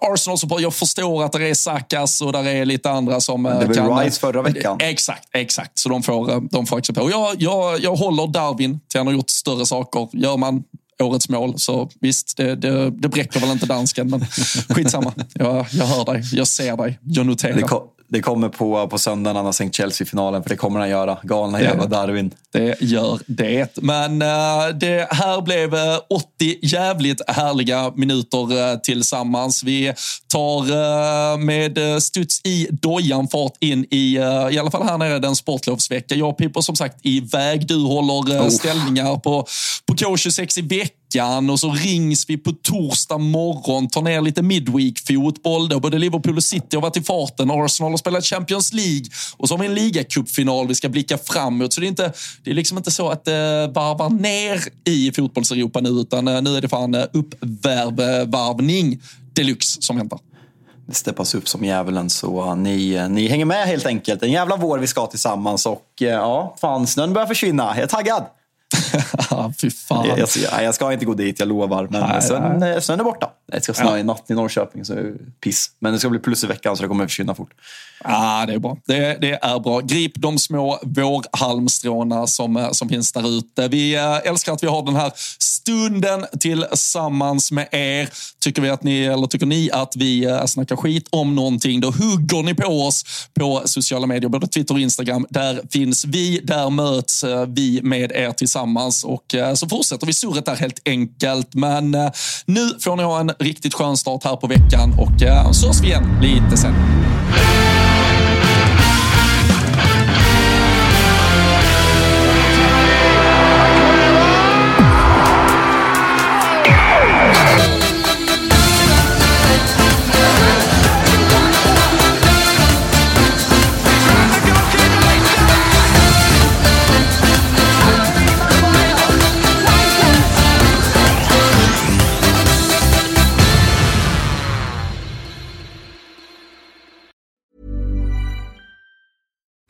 Arsenal support. Jag förstår att det är Sakas och där är lite andra som uh, Det var kan... Rice förra veckan. Exakt, exakt. Så de får, de får acceptera. Och jag, jag, jag håller Darwin till han har gjort större saker. Gör man årets mål. Så visst, det, det, det bräcker väl inte dansken, men skitsamma. Jag, jag hör dig, jag ser dig, jag noterar. Det, ko det kommer på, på söndag när han har sänkt Chelsea-finalen, för det kommer han göra. Galna Det- jävla Darwin. Det gör det. Men eh, det här blev eh, 80 jävligt härliga minuter eh, tillsammans. Vi tar eh, med eh, studs i dojan fart in i, eh, i alla fall här nere den sportlovsvecka. Jag och Pippo som sagt iväg. Du håller eh, Oh. ställningar på, på K26 i veckan och så rings vi på torsdag morgon, tar ner lite midweek-fotboll. Då både Liverpool och City har varit i farten. Arsenal har spelat Champions League och så har vi en ligacupfinal vi ska blicka framåt. Så det är, inte, det är liksom inte så att det varvar ner i fotbolls-Europa nu, utan eh, nu är det fan eh, uppvärvning deluxe som väntar. Det steppas upp som djävulen, så ni, ni hänger med helt enkelt. En jävla vår vi ska tillsammans och ja, fan, snön börjar försvinna. Jag är taggad. Fy fan. Jag, jag, jag, ska inte gå dit, jag lovar. Men Nej, snön, eh, snön är borta. Det ska snö Ja. i natt i Norrköping, så piss. Men det ska bli plus i veckan, så det kommer försvinna fort. Ja, det är bra. Det, det är bra. Grip de små vårhalmstråna som, eh, som finns där ute. Vi eh, älskar att vi har den här stunden tillsammans med er. Tycker, vi att ni, eller tycker ni att vi eh, snackar skit om någonting, då hugger ni på oss på sociala medier, både Twitter och Instagram. Där finns vi, där möts vi med er tillsammans och så fortsätter vi surret där helt enkelt. Men nu får ni ha en riktigt skön start här på veckan och eh, så hörs vi igen lite sen.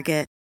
Target.